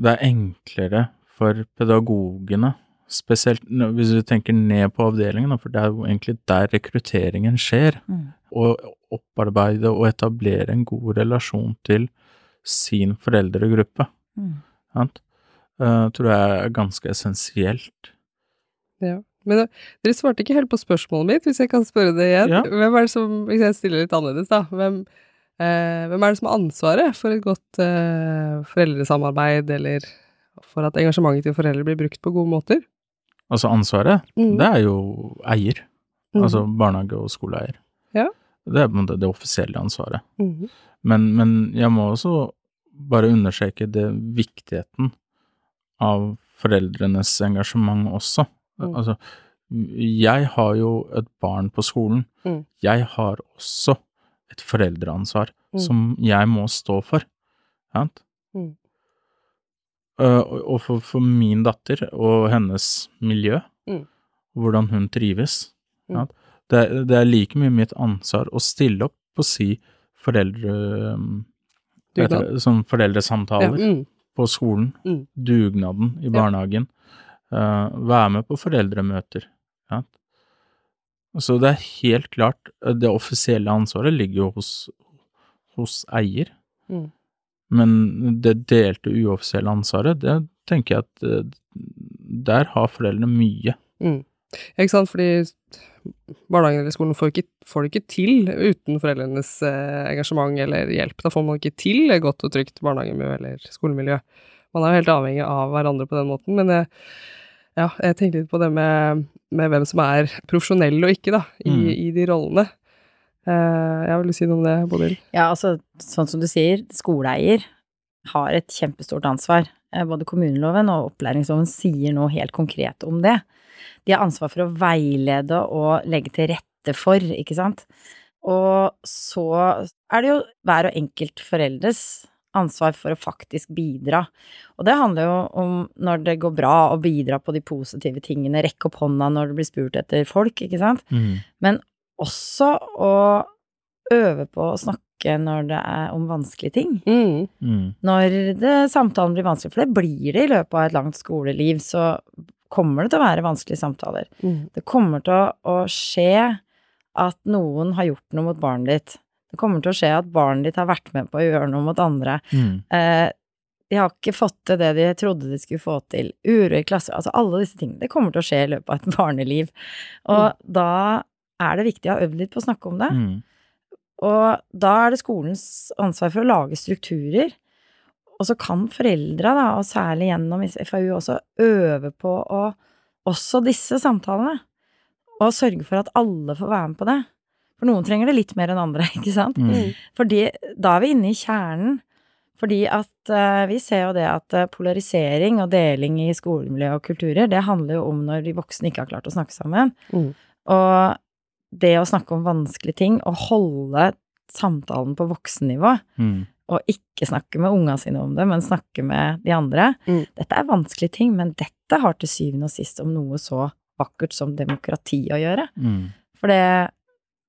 S2: det er enklere for pedagogene, spesielt hvis du tenker ned på avdelingen, for det er jo egentlig der rekrutteringen skjer, å opparbeide og etablere en god relasjon til sin foreldregruppe.
S3: Mm.
S2: Sant? Uh, tror jeg er ganske essensielt.
S1: Ja. Men eh, dere svarte ikke helt på spørsmålet mitt, hvis jeg kan spørre det igjen.
S2: Ja.
S1: Hvem er det som, hvis jeg stiller litt annerledes, da, hvem, eh, hvem er det som har ansvaret for et godt eh, foreldresamarbeid, eller for at engasjementet til foreldre blir brukt på gode måter?
S2: Altså ansvaret,
S1: Mm.
S2: det er jo eier.
S1: Mm.
S2: Altså barnehage- og skoleeier.
S1: Ja.
S2: Det er på en måte det offisielle ansvaret.
S1: Mm.
S2: Men, men jeg må også bare understreke det viktigheten av foreldrenes engasjement også.
S1: Mm.
S2: Altså, jeg har jo et barn på skolen.
S1: Mm.
S2: Jeg har også et foreldreansvar
S1: Mm.
S2: som jeg må stå for. Sant?
S1: Mm.
S2: Uh, og for, for min datter og hennes miljø,
S1: Mm.
S2: hvordan hun trives.
S1: Mm.
S2: Det, det er like mye mitt ansvar å stille opp og si foreldre...
S1: Dugnad.
S2: det, Sånn
S1: Ja,
S2: foreldresamtaler
S1: mm.
S2: på skolen,
S1: Mm.
S2: dugnaden i
S1: Ja.
S2: barnehagen, uh, være med på foreldremøter. Ja. Så det er helt klart, uh, det offisielle ansvaret ligger jo hos, hos eier.
S1: Mm.
S2: Men det delte uoffisielle ansvaret, det tenker jeg at uh, der har foreldrene mye.
S1: Mm. Ikke sant, fordi barnehagen eller skolen får, ikke, får det ikke til uten foreldrenes eh, engasjement eller hjelp. Da får man ikke til et godt og trygt barnehagemiljø eller skolemiljø. Man er jo helt avhengig av hverandre på den måten, men jeg, ja, jeg tenker litt på det med, med hvem som er profesjonell og ikke, da, i,
S2: Mm.
S1: i de rollene. Eh, jeg vil si noe om det, Bodil.
S3: Ja, altså, sånn som du sier, skoleeier har et kjempestort ansvar. Eh, Både kommuneloven og opplæringsloven sier noe helt konkret om det. De har ansvar for å veilede og legge til rette for, ikke sant. Og så er det jo hver og enkelt foreldres ansvar for å faktisk bidra. Og det handler jo om når det går bra, å bidra på de positive tingene, rekke opp hånda når det blir spurt etter folk, ikke sant men også å øve på å snakke når det er om vanskelige ting.
S1: Mm.
S2: Mm.
S3: Når det, samtalen blir vanskelig, for det blir det i løpet av et langt skoleliv, så kommer det til å være vanskelige samtaler.
S1: Mm.
S3: Det kommer til å, å skje at noen har gjort noe mot barnet ditt. Det kommer til å skje at barnet ditt har vært med på å gjøre noe mot andre.
S2: Mm.
S3: Eh, de har ikke fått til det de trodde de skulle få til. Uro i klasser, altså alle disse tingene. Det kommer til å skje i løpet av et barneliv. Og da er det viktig å ha øvd litt på å snakke om det.
S2: Mm.
S3: Og da er det skolens ansvar for å lage strukturer. Og så kan foreldra, da, og særlig gjennom FAU, også øve på å Også disse samtalene. Og sørge for at alle får være med på det. For noen trenger det litt mer enn andre, [laughs] ikke sant?
S2: Mm.
S3: Fordi da er vi inne i kjernen. Fordi at uh, vi ser jo det at eh, polarisering og deling i skolemiljø og kulturer, det handler jo om når de voksne ikke har klart å snakke sammen.
S4: Mm.
S3: Og det å snakke om vanskelige ting, og holde samtalen på voksennivå,
S2: Mm.
S3: og ikke snakke med unga sine om det, men snakke med de andre.
S4: Mm.
S3: Dette er vanskelige ting, men dette har til syvende og sist om noe så vakkert som demokrati å gjøre.
S2: Mm.
S3: For det,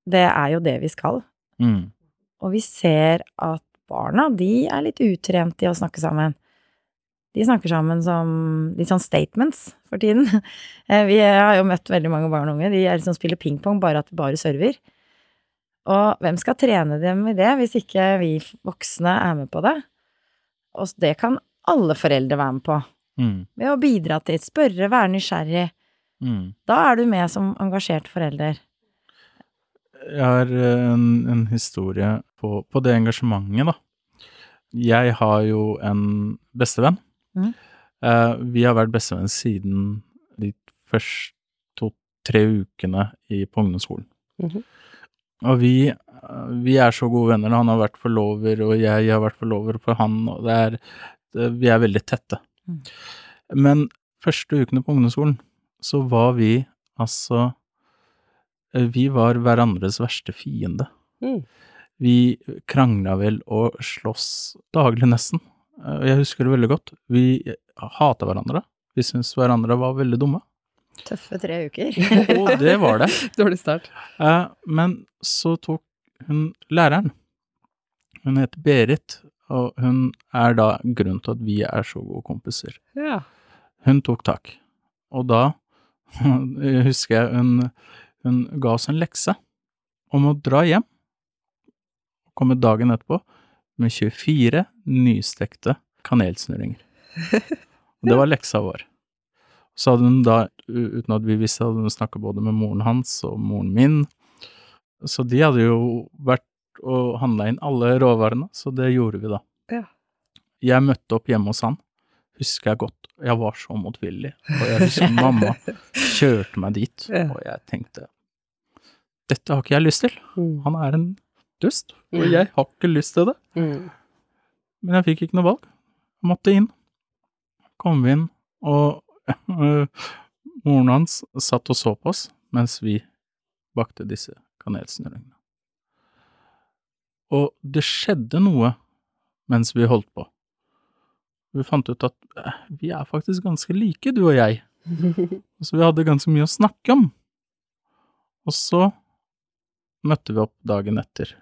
S3: det er jo det vi skal.
S2: Mm.
S3: Og vi ser at barna, de er litt utrent i å snakke sammen. De snakker sammen som litt sånn statements for tiden. [laughs] Eh, Vi har jo møtt veldig mange barn og unge. De er liksom spiller pingpong, bare at de bare server. Og hvem skal trene dem i det, hvis ikke vi voksne er med på det? Og det kan alle foreldre være med på.
S2: Mm.
S3: Ved å bidra til, spørre, være nysgjerrig.
S2: Mm.
S3: Da er du med som engasjert forelder.
S2: Jeg har eh, en, en historie på, på det engasjementet, da. Jeg har jo en bestevenn. Eh, vi har vært bestevenn siden de første to-tre ukene i, på ungdomsskolen.
S4: Mhm.
S2: Og vi, vi er så gode venner. Han har vært forlover, og jeg har vært forlover for han, og det er det, Vi er veldig tette.
S3: Mm.
S2: Men første ukene på ungdomsskolen så var vi altså eh, Vi var hverandres verste fiende.
S4: Mm.
S2: Vi krangla vel og sloss daglig, nesten. Eh, Jeg husker det veldig godt. Vi hata hverandre. Vi syntes hverandre var veldig dumme.
S3: Tøffe tre uker. [laughs]
S2: Og det var det. [laughs]
S4: Dårlig start.
S2: Eh, men så tok hun læreren. Hun heter Berit, og hun er da grunnen til at vi er så gode kompiser.
S4: Ja.
S2: Hun tok tak. Og da [laughs] husker jeg hun, hun ga oss en lekse om å dra hjem komme dagen etterpå med 24 nystekte kanelsnurringer. Og det var leksa vår. Så hadde hun da, uten at vi visste, hadde hun snakka både med moren hans og moren min. Så de hadde jo vært og handla inn alle råvarene, så det gjorde vi da.
S4: Ja.
S2: Jeg møtte opp hjemme hos han, husker jeg godt. Jeg var så motvillig, og jeg husker mamma kjørte meg dit, og jeg tenkte dette har ikke jeg lyst til.
S4: Mm.
S2: Han er en dust, og
S4: Mm.
S2: jeg har ikke lyst til det. Men jeg fikk ikke noe valg. Jeg måtte inn. Kom inn, og [laughs] moren hans satt og så på oss mens vi bakte disse kanelsnurringene. Og det skjedde noe mens vi holdt på. Vi fant ut at eh, vi er faktisk ganske like, du og jeg. [laughs] Så vi hadde ganske mye å snakke om. Og så møtte vi opp dagen etter.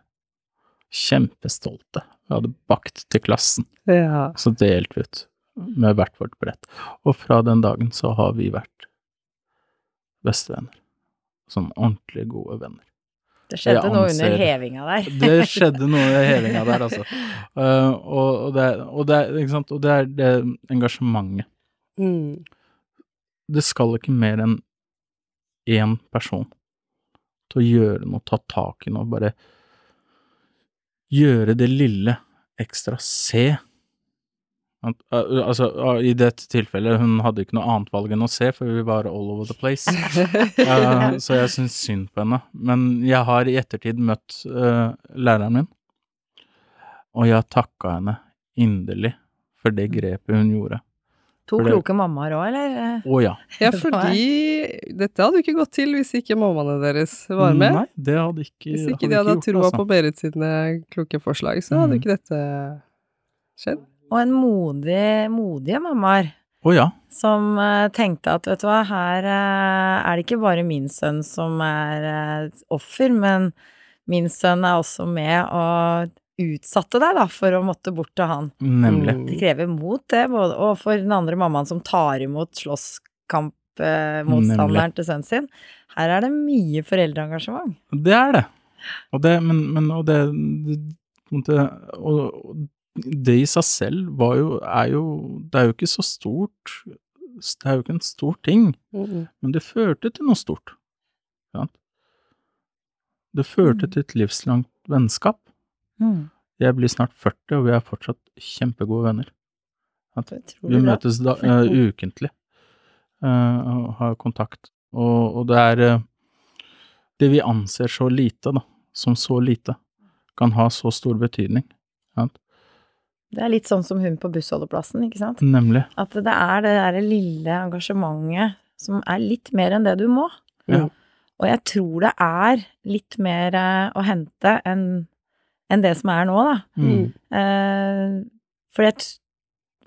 S2: Kjempestolte. Vi hadde bakt til klassen.
S4: ja.
S2: Så delte vi ut med hvert vårt brett. Og fra den dagen så har vi vært bestevenner. Sånn ordentlig gode venner.
S3: Det skjedde
S2: anser,
S3: noe under hevinga der.
S2: Det skjedde noe under hevinga der, altså. Uh, [laughs] og, og, det, og, det, ikke sant? og det er det engasjementet.
S4: Mm.
S2: Det skal ikke mer enn én person til å gjøre noe, ta tak i noe, bare gjøre det lille ekstra, se. At, altså, I dette tilfellet, hun hadde ikke noe annet valg enn å se, for vi var all over the place. [laughs] Uh, så jeg syns synd på henne. Men jeg har i ettertid møtt uh, læreren min, og jeg har takka henne inderlig for det grepet hun gjorde.
S3: To
S2: For det-
S3: kloke mammaer òg, eller?
S2: Å ja.
S4: ja, fordi dette hadde jo ikke gått til hvis ikke mammaene deres var med.
S2: Nei, det hadde ikke
S4: Hvis ikke
S2: hadde
S4: de hadde
S2: gjort,
S4: hatt troa
S2: altså.
S4: på Berit sine kloke forslag, så hadde
S2: mm.
S4: ikke dette skjedd.
S3: Og en modig, modige mammaer.
S2: Oh, ja.
S3: Som uh, tenkte at vet du hva, her uh, er det ikke bare min sønn som er uh, offer, men min sønn er også med og utsatte deg da, for å måtte bort til han.
S2: Nemlig.
S4: Mm.
S3: Det krever mot, det, både, og for den andre mammaen som tar imot slåsskampmotstanderen til sønnen sin. Her er det mye foreldreengasjement.
S2: Det er det. Og det, men, men og det, det, det og, og det i seg selv var jo, er jo Det er jo ikke så stort Det er jo ikke en stor ting,
S4: Mm.
S2: men det førte til noe stort. sant? Det førte
S3: Mm.
S2: til et livslangt vennskap. Jeg blir snart 40, og vi er fortsatt kjempegode venner.
S3: Er
S2: Vi møtes da, uh, ukentlig uh, og har kontakt. Og, og det er uh, det vi anser så lite, da, som så lite, kan ha så stor betydning. Sant?
S3: Det er litt sånn som hun på bussholdeplassen, ikke sant?
S2: Nemlig.
S3: At det er det derre lille engasjementet som er litt mer enn det du må.
S2: Ja.
S3: Og jeg tror det er litt mer å hente enn enn det som er nå, da.
S2: Mm.
S3: Eh, for jeg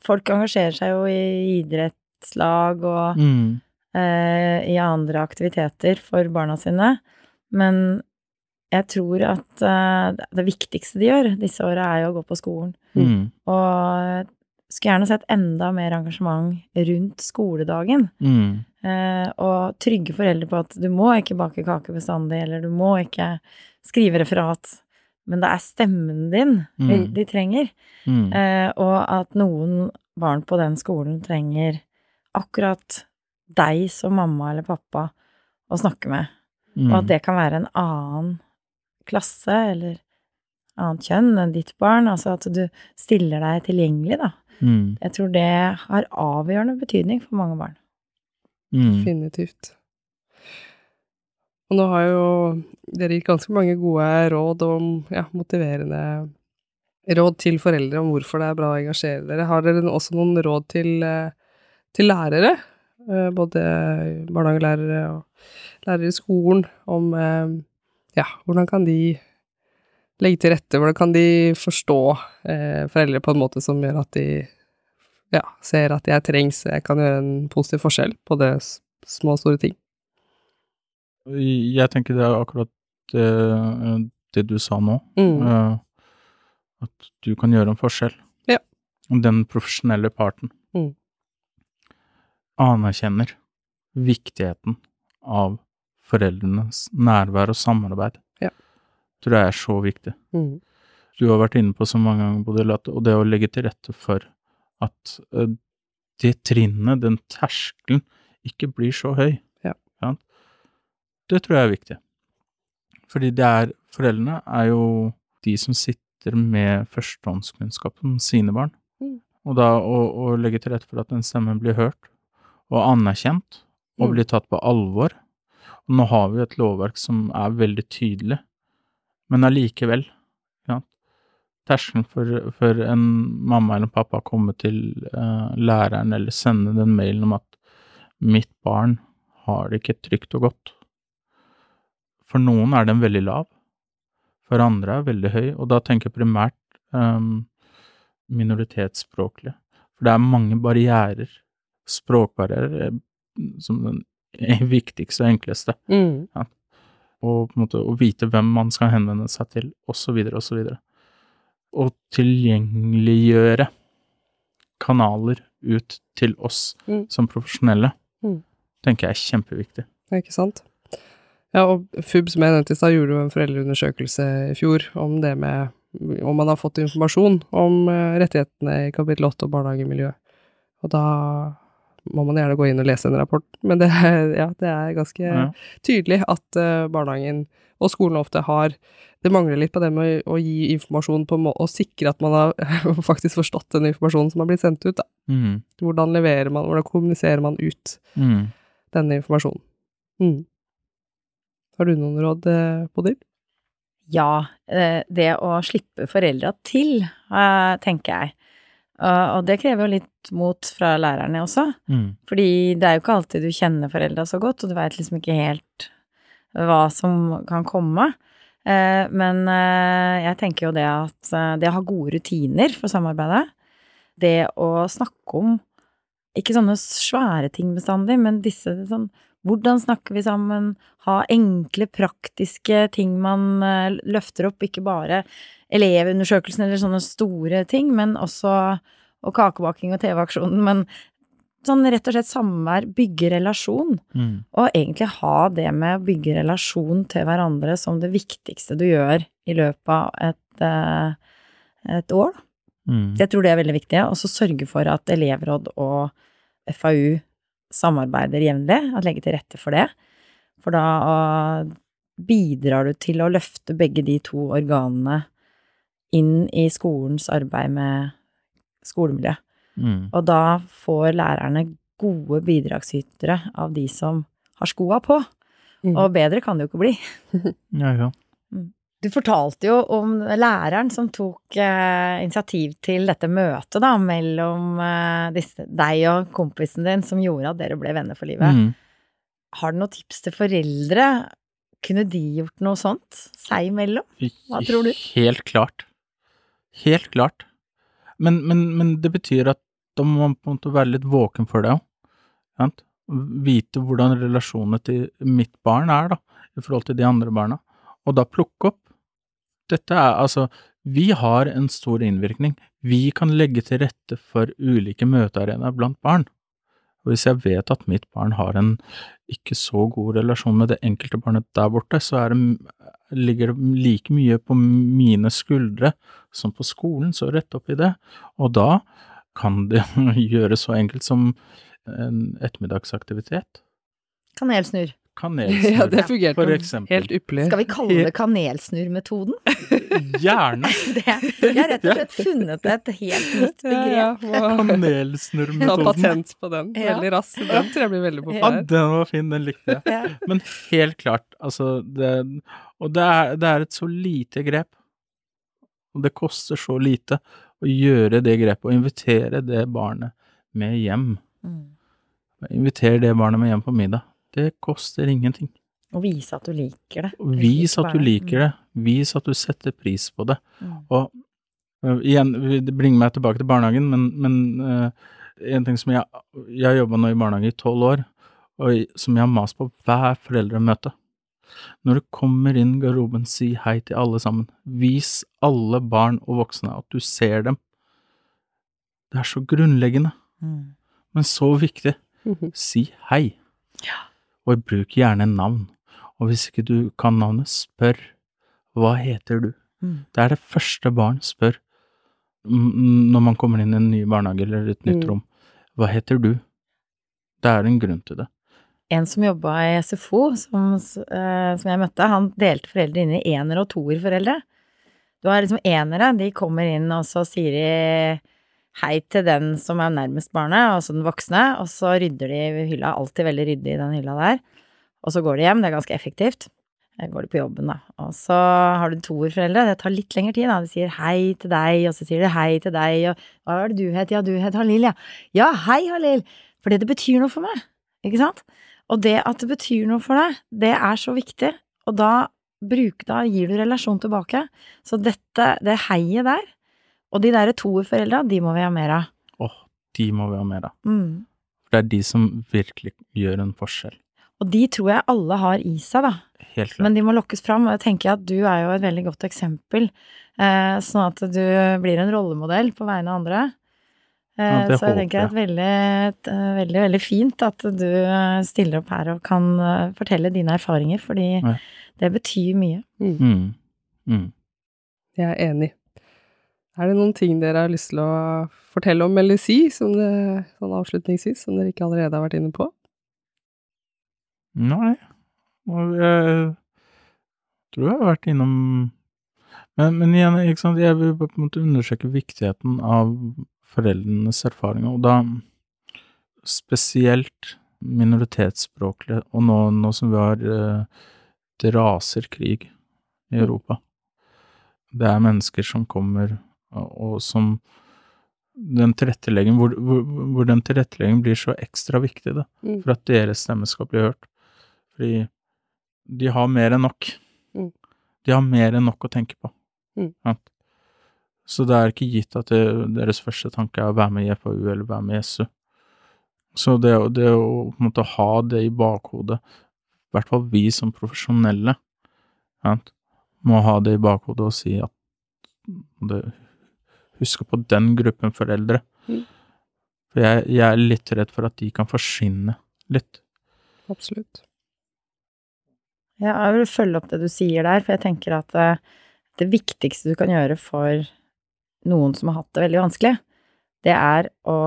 S3: folk engasjerer seg jo i idrettslag og
S2: Mm.
S3: eh, i andre aktiviteter for barna sine, men jeg tror at eh, det viktigste de gjør disse åra, er jo å gå på skolen.
S2: Mm.
S3: Og skulle gjerne sett enda mer engasjement rundt skoledagen.
S2: Mm.
S3: Eh, og trygge foreldre på at du må ikke bake kake bestandig, eller du må ikke skrive referat, men det er stemmen din
S2: Mm.
S3: de trenger.
S2: Mm.
S3: Eh, og at noen barn på den skolen trenger akkurat deg som mamma eller pappa å snakke med.
S2: Mm.
S3: Og at det kan være en annen klasse eller annet kjønn enn ditt barn. Altså at du stiller deg tilgjengelig, da.
S2: Mm.
S3: Jeg tror det har avgjørende betydning for mange barn.
S2: Mm.
S1: Definitivt. Og nå har jo dere gitt ganske mange gode råd om ja, motiverende råd til foreldre om hvorfor det er bra å engasjere dere. Har dere også noen råd til, eh, til lærere, eh, både barnehagelærere og lærere i skolen, om eh, ja, hvordan kan de legge til rette, hvordan kan de forstå foreldre på en måte som gjør at de ja, ser at jeg trengs, jeg kan gjøre en positiv forskjell på det små og store ting.
S2: Jeg tenker det er akkurat det, det du sa nå.
S1: Mm.
S2: eh, At du kan gjøre en forskjell.
S1: Ja.
S2: Den profesjonelle parten
S1: Mm.
S2: anerkjenner viktigheten av foreldrenes nærvær og samarbeid.
S1: Ja.
S2: Tror jeg er så viktig.
S1: Mm.
S2: Du har vært inne på så mange ganger, Bodil, og det å legge til rette for at eh, det trinnet, den terskelen, ikke blir så høy.
S1: Ja.
S2: Det tror jeg er viktig. Fordi det er Foreldrene er jo de som sitter med førstehåndskunnskap om sine barn.
S1: Mm.
S2: Og da å, å legge til rette for at den stemmen blir hørt og anerkjent og
S1: Mm.
S2: blir tatt på alvor. Og nå har vi et lovverk som er veldig tydelig, men allikevel ja, Terskelen for, for en mamma eller en pappa å komme til eh, læreren eller sende den mailen om at 'mitt barn har det ikke trygt og godt'. For noen er den veldig lav, for andre er veldig høy, og da tenker jeg primært um, minoritetsspråklige. For det er mange barrierer, språkbarrierer, eh, som den [laughs] viktigste og enkleste.
S1: Mm.
S2: Og på en måte å vite hvem man skal henvende seg til, osv., osv. Og tilgjengeliggjøre kanaler ut til oss
S1: Mm.
S2: som profesjonelle,
S1: Mm.
S2: tenker jeg er kjempeviktig.
S1: Det er Ikke sant? Ja, og FUB, som jeg nevnte i stad, gjorde jo en foreldreundersøkelse i fjor om det med om man har fått informasjon om eh, rettighetene i kapittel 8 og barnehagemiljø. Og da må man gjerne gå inn og lese en rapport, men det, er- ja, det er ganske
S2: Ja.
S1: tydelig at eh, barnehagen og skolen ofte har Det mangler litt på det med å, å gi informasjon på må- og sikre at man har [laughs] faktisk forstått den informasjonen som har blitt sendt ut. Da.
S2: Mm.
S1: Hvordan leverer man, hvordan kommuniserer man ut
S2: Mm.
S1: denne informasjonen. Mm. Har du noen råd, på Bodil?
S3: Ja, eh, det å slippe foreldra til, eh, tenker jeg. Og det krever jo litt mot fra lærerne også.
S2: Mm.
S3: Fordi det er jo ikke alltid du kjenner foreldra så godt, og du veit liksom ikke helt hva som kan komme. Eh, Men eh, jeg tenker jo det at eh, det å ha gode rutiner for samarbeidet, det å snakke om ikke sånne svære ting bestandig, men disse sånn hvordan snakker vi sammen? Ha enkle, praktiske ting man eh, løfter opp, ikke bare elevundersøkelsen eller sånne store ting, men også og kakebaking og TV-aksjonen, men sånn rett og slett samvær, bygge relasjon.
S2: Mm.
S3: Og egentlig ha det med å bygge relasjon til hverandre som det viktigste du gjør i løpet av et, eh, et år.
S2: Mm.
S3: Jeg tror det er veldig viktig. Og så sørge for at elevråd og FAU samarbeider jevnlig, at legge til rette for det. For da bidrar du til å løfte begge de to organene inn i skolens arbeid med skolemiljø.
S2: Mm.
S3: Og da får lærerne gode bidragsytere av de som har skoa på.
S4: Mm.
S3: Og bedre kan det jo ikke bli. [laughs]
S2: Ja, ja.
S3: Du fortalte jo om læreren som tok eh, initiativ til dette møtet da, mellom eh, disse, deg og kompisen din, som gjorde at dere ble venner for livet.
S2: Mm.
S3: Har du noen tips til foreldre? Kunne de gjort noe sånt seg imellom? Hva tror du?
S2: Helt klart. Helt klart. Men, men, men det betyr at da må man på en måte være litt våken for det òg. Vite hvordan relasjonene til mitt barn er, da, i forhold til de andre barna. Og da plukke opp. Dette er altså Vi har en stor innvirkning. Vi kan legge til rette for ulike møtearenaer blant barn. Og hvis jeg vet at mitt barn har en ikke så god relasjon med det enkelte barnet der borte, så det, ligger det like mye på mine skuldre som på skolen, så rett opp i det. Og da kan det [laughs] gjøres så enkelt som en ettermiddagsaktivitet.
S3: Kanelsnurr.
S2: Kanelsnurr,
S4: Ja, det fungerte
S2: for eksempel.
S4: helt ypperlig.
S3: Skal vi kalle det kanelsnurrmetoden? [laughs]
S2: Gjerne [laughs]
S3: Det, jeg har rett og slett funnet et helt nytt begrep.
S4: Ja, ja, kanelsnurrmetoden. ta patent på den veldig raskt. Den tror jeg blir veldig
S2: Ja, den var fin, den likte jeg. Men helt klart, altså det, Og det er, det er et så lite grep. Og det koster så lite å gjøre det grepet, og invitere det barnet med hjem.
S3: Mm.
S2: Invitere det barnet med hjem på middag. Det koster ingenting.
S3: Og vise at du liker det.
S2: Vis at du liker det. Vis at du setter pris på det.
S3: Mm.
S2: Og øh, igjen, det bringer meg tilbake til barnehagen, men, men uh, en ting som jeg Jeg har jobba nå i barnehage i tolv år, og som jeg har mast på hver foreldremøte. Når du kommer inn i garderoben, si hei til alle sammen. Vis alle barn og voksne at du ser dem. Det er så grunnleggende,
S3: Mm.
S2: men så viktig. [laughs] Si hei. Og bruk gjerne navn. Og hvis ikke du kan navnet, spør. Hva heter du?
S3: Mm.
S2: Det er det første barn spør når man kommer inn i en ny barnehage eller et nytt
S4: Mm.
S2: rom. Hva heter du? Det er en grunn til det.
S3: En som jobba i SFO, som, eh, som jeg møtte, han delte foreldre inn i ener- og toerforeldre. Du har liksom enere, de kommer inn, og så sier de hei til den som er nærmest barnet, altså den voksne, og så rydder de hylla, alltid veldig ryddig i den hylla der. Og så går de hjem, det er ganske effektivt. Jeg går de på jobben, da. Og så har du toerforeldre, det tar litt lengre tid, da. De sier hei til deg, og så sier de hei til deg, og hva er det du het? Ja, du het Halil, ja. Ja, hei, Halil! Fordi det betyr noe for meg, ikke sant? Og det at det betyr noe for deg, det er så viktig, og da bruk, da gir du relasjon tilbake. Så dette, det heiet der, og de derre toerforeldra, de må vi ha mer av.
S2: Åh, de må vi ha mer av.
S3: Mm.
S2: For det er de som virkelig gjør en forskjell.
S3: Og de tror jeg alle har i seg, da.
S2: Helt klart.
S3: Men de må lokkes fram, og jeg tenker at du er jo et veldig godt eksempel. Eh, sånn at du blir en rollemodell på vegne av andre. Eh,
S2: Ja,
S3: så jeg tenker at veldig, eh, veldig, veldig fint at du eh, stiller opp her og kan eh, fortelle dine erfaringer, fordi
S2: Ja.
S3: det betyr mye.
S2: Mm. Mm.
S4: Jeg er enig. Er det noen ting dere har lyst til å fortelle om eller si, som det, sånn avslutningsvis, som dere ikke allerede har vært inne på?
S2: Nei, jeg tror jeg har vært innom men, men igjen, ikke sant, jeg vil på en måte undersøke viktigheten av foreldrenes erfaringer, og da spesielt minoritetsspråklige, og nå, nå som vi har eh, Det raser krig i Europa. Det er mennesker som kommer, og, som den tilretteleggingen, hvor, hvor, hvor den tilretteleggingen blir så ekstra viktig, da,
S4: Mm.
S2: for at deres stemme skal bli hørt. Fordi de har mer enn nok.
S4: Mm.
S2: De har mer enn nok å tenke på.
S4: Mm.
S2: Ja. Så det er ikke gitt at det, deres første tanke er å være med i FAU eller være med i SU. Så det, det å på en måte ha det i bakhodet, i hvert fall vi som profesjonelle, ja, må ha det i bakhodet og si at det, Huske på den gruppen foreldre.
S4: Mm.
S2: For jeg, jeg er litt redd for at de kan forsvinne litt.
S4: Absolutt.
S3: Ja, jeg vil følge opp det du sier der, for jeg tenker at det, det viktigste du kan gjøre for noen som har hatt det veldig vanskelig, det er å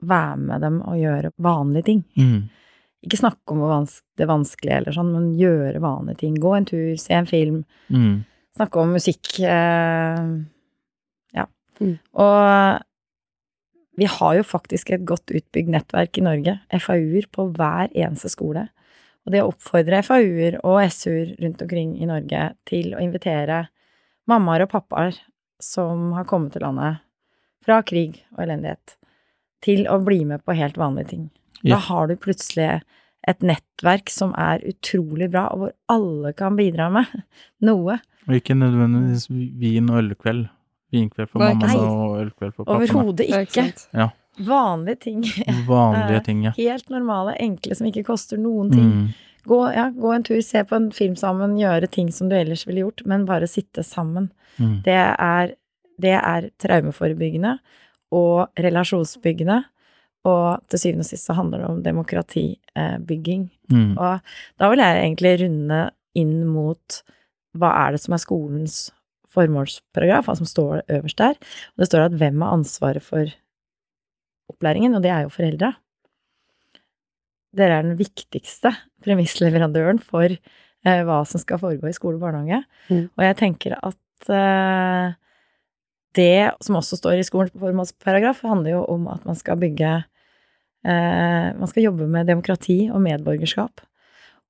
S3: være med dem og gjøre vanlige ting.
S2: Mm.
S3: Ikke snakke om det vanskelige eller sånn, men gjøre vanlige ting. Gå en tur, se en film,
S2: Mm.
S3: snakke om musikk. Eh.
S4: Mm.
S3: Og vi har jo faktisk et godt utbygd nettverk i Norge, FAU-er, på hver eneste skole. Og det å oppfordre FAU-er og SU-er rundt omkring i Norge til å invitere mammaer og pappaer som har kommet til landet fra krig og elendighet, til å bli med på helt vanlige ting.
S2: Ja.
S3: Da har du plutselig et nettverk som er utrolig bra, og hvor alle kan bidra med [laughs] noe.
S2: Og ikke nødvendigvis vin og ølkveld. Vinkveld for
S1: Nei,
S3: nei.
S2: og ølkveld for pappa.
S3: Overhodet ikke.
S1: Ja.
S3: Vanlige ting.
S2: Vanlige [laughs] ting, ja.
S3: Helt normale, enkle, som ikke koster noen ting.
S2: Mm.
S3: Gå, ja, gå en tur, se på en film sammen, gjøre ting som du ellers ville gjort, men bare sitte sammen.
S2: Mm.
S3: Det er, det er traumeforebyggende og relasjonsbyggende. Og til syvende og sist så handler det om demokratibygging.
S2: Mm.
S3: Og da vil jeg egentlig runde inn mot hva er det som er skolens formålsparagraf, som står øverst der. Og det står at hvem har ansvaret for opplæringen, og det er jo foreldra. Dere er den viktigste premissleverandøren for eh, hva som skal foregå i skole og barnehage.
S1: Mm.
S3: Og jeg tenker at eh, det som også står i skolens formålsparagraf, handler jo om at man skal bygge eh, Man skal jobbe med demokrati og medborgerskap.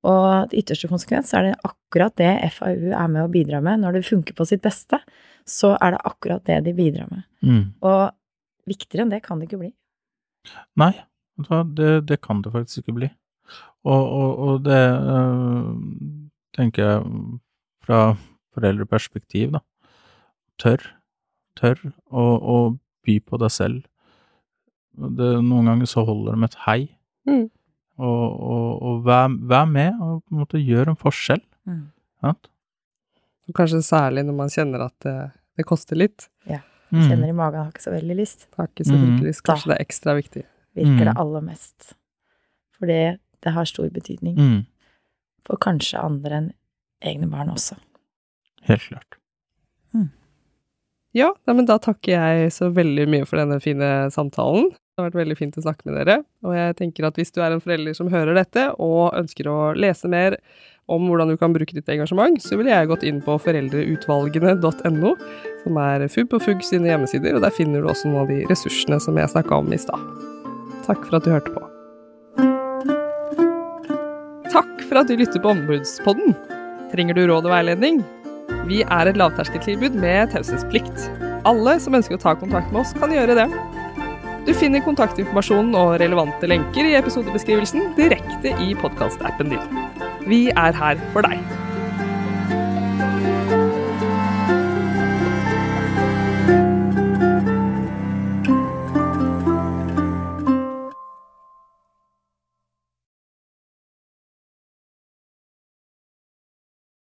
S3: Og i ytterste konsekvens er det akkurat det FAU er med å bidra med. Når det funker på sitt beste, så er det akkurat det de bidrar med.
S2: Mm.
S3: Og viktigere enn det kan det ikke bli.
S2: Nei, det, det kan det faktisk ikke bli. Og, og, og det øh, tenker jeg fra foreldreperspektiv, da. Tør. Tør å, å by på deg selv. Det, noen ganger så holder det med et hei.
S1: Mm.
S2: Og, og, og vær, vær med og på en måte gjør en forskjell.
S3: Mm.
S1: Og kanskje særlig når man kjenner at det, det koster litt.
S2: Mm.
S3: Kjenner i magen, har ikke så veldig lyst.
S1: Er ikke så virkelig lyst. kanskje det er ekstra viktig.
S3: Virker det
S2: Mm.
S3: aller mest. For det, det har stor betydning.
S2: Mm.
S3: For kanskje andre enn egne barn også.
S2: Helt klart.
S1: Ja, men da takker jeg så veldig mye for denne fine samtalen. Det har vært veldig fint å snakke med dere. Og jeg tenker at hvis du er en forelder som hører dette, og ønsker å lese mer om hvordan du kan bruke ditt engasjement, så ville jeg gått inn på foreldreutvalgene.no, som er FUB og FUG sine hjemmesider, og der finner du også noen av de ressursene som jeg snakka om i stad. Takk for at du hørte på. Takk for at du lytter på Ombudspodden. Trenger du råd og veiledning? Vi er et lavterskeltilbud med taushetsplikt. Alle som ønsker å ta kontakt med oss, kan gjøre det. Du finner kontaktinformasjonen og relevante lenker i episodebeskrivelsen direkte i podkastappen din. Vi er her for deg.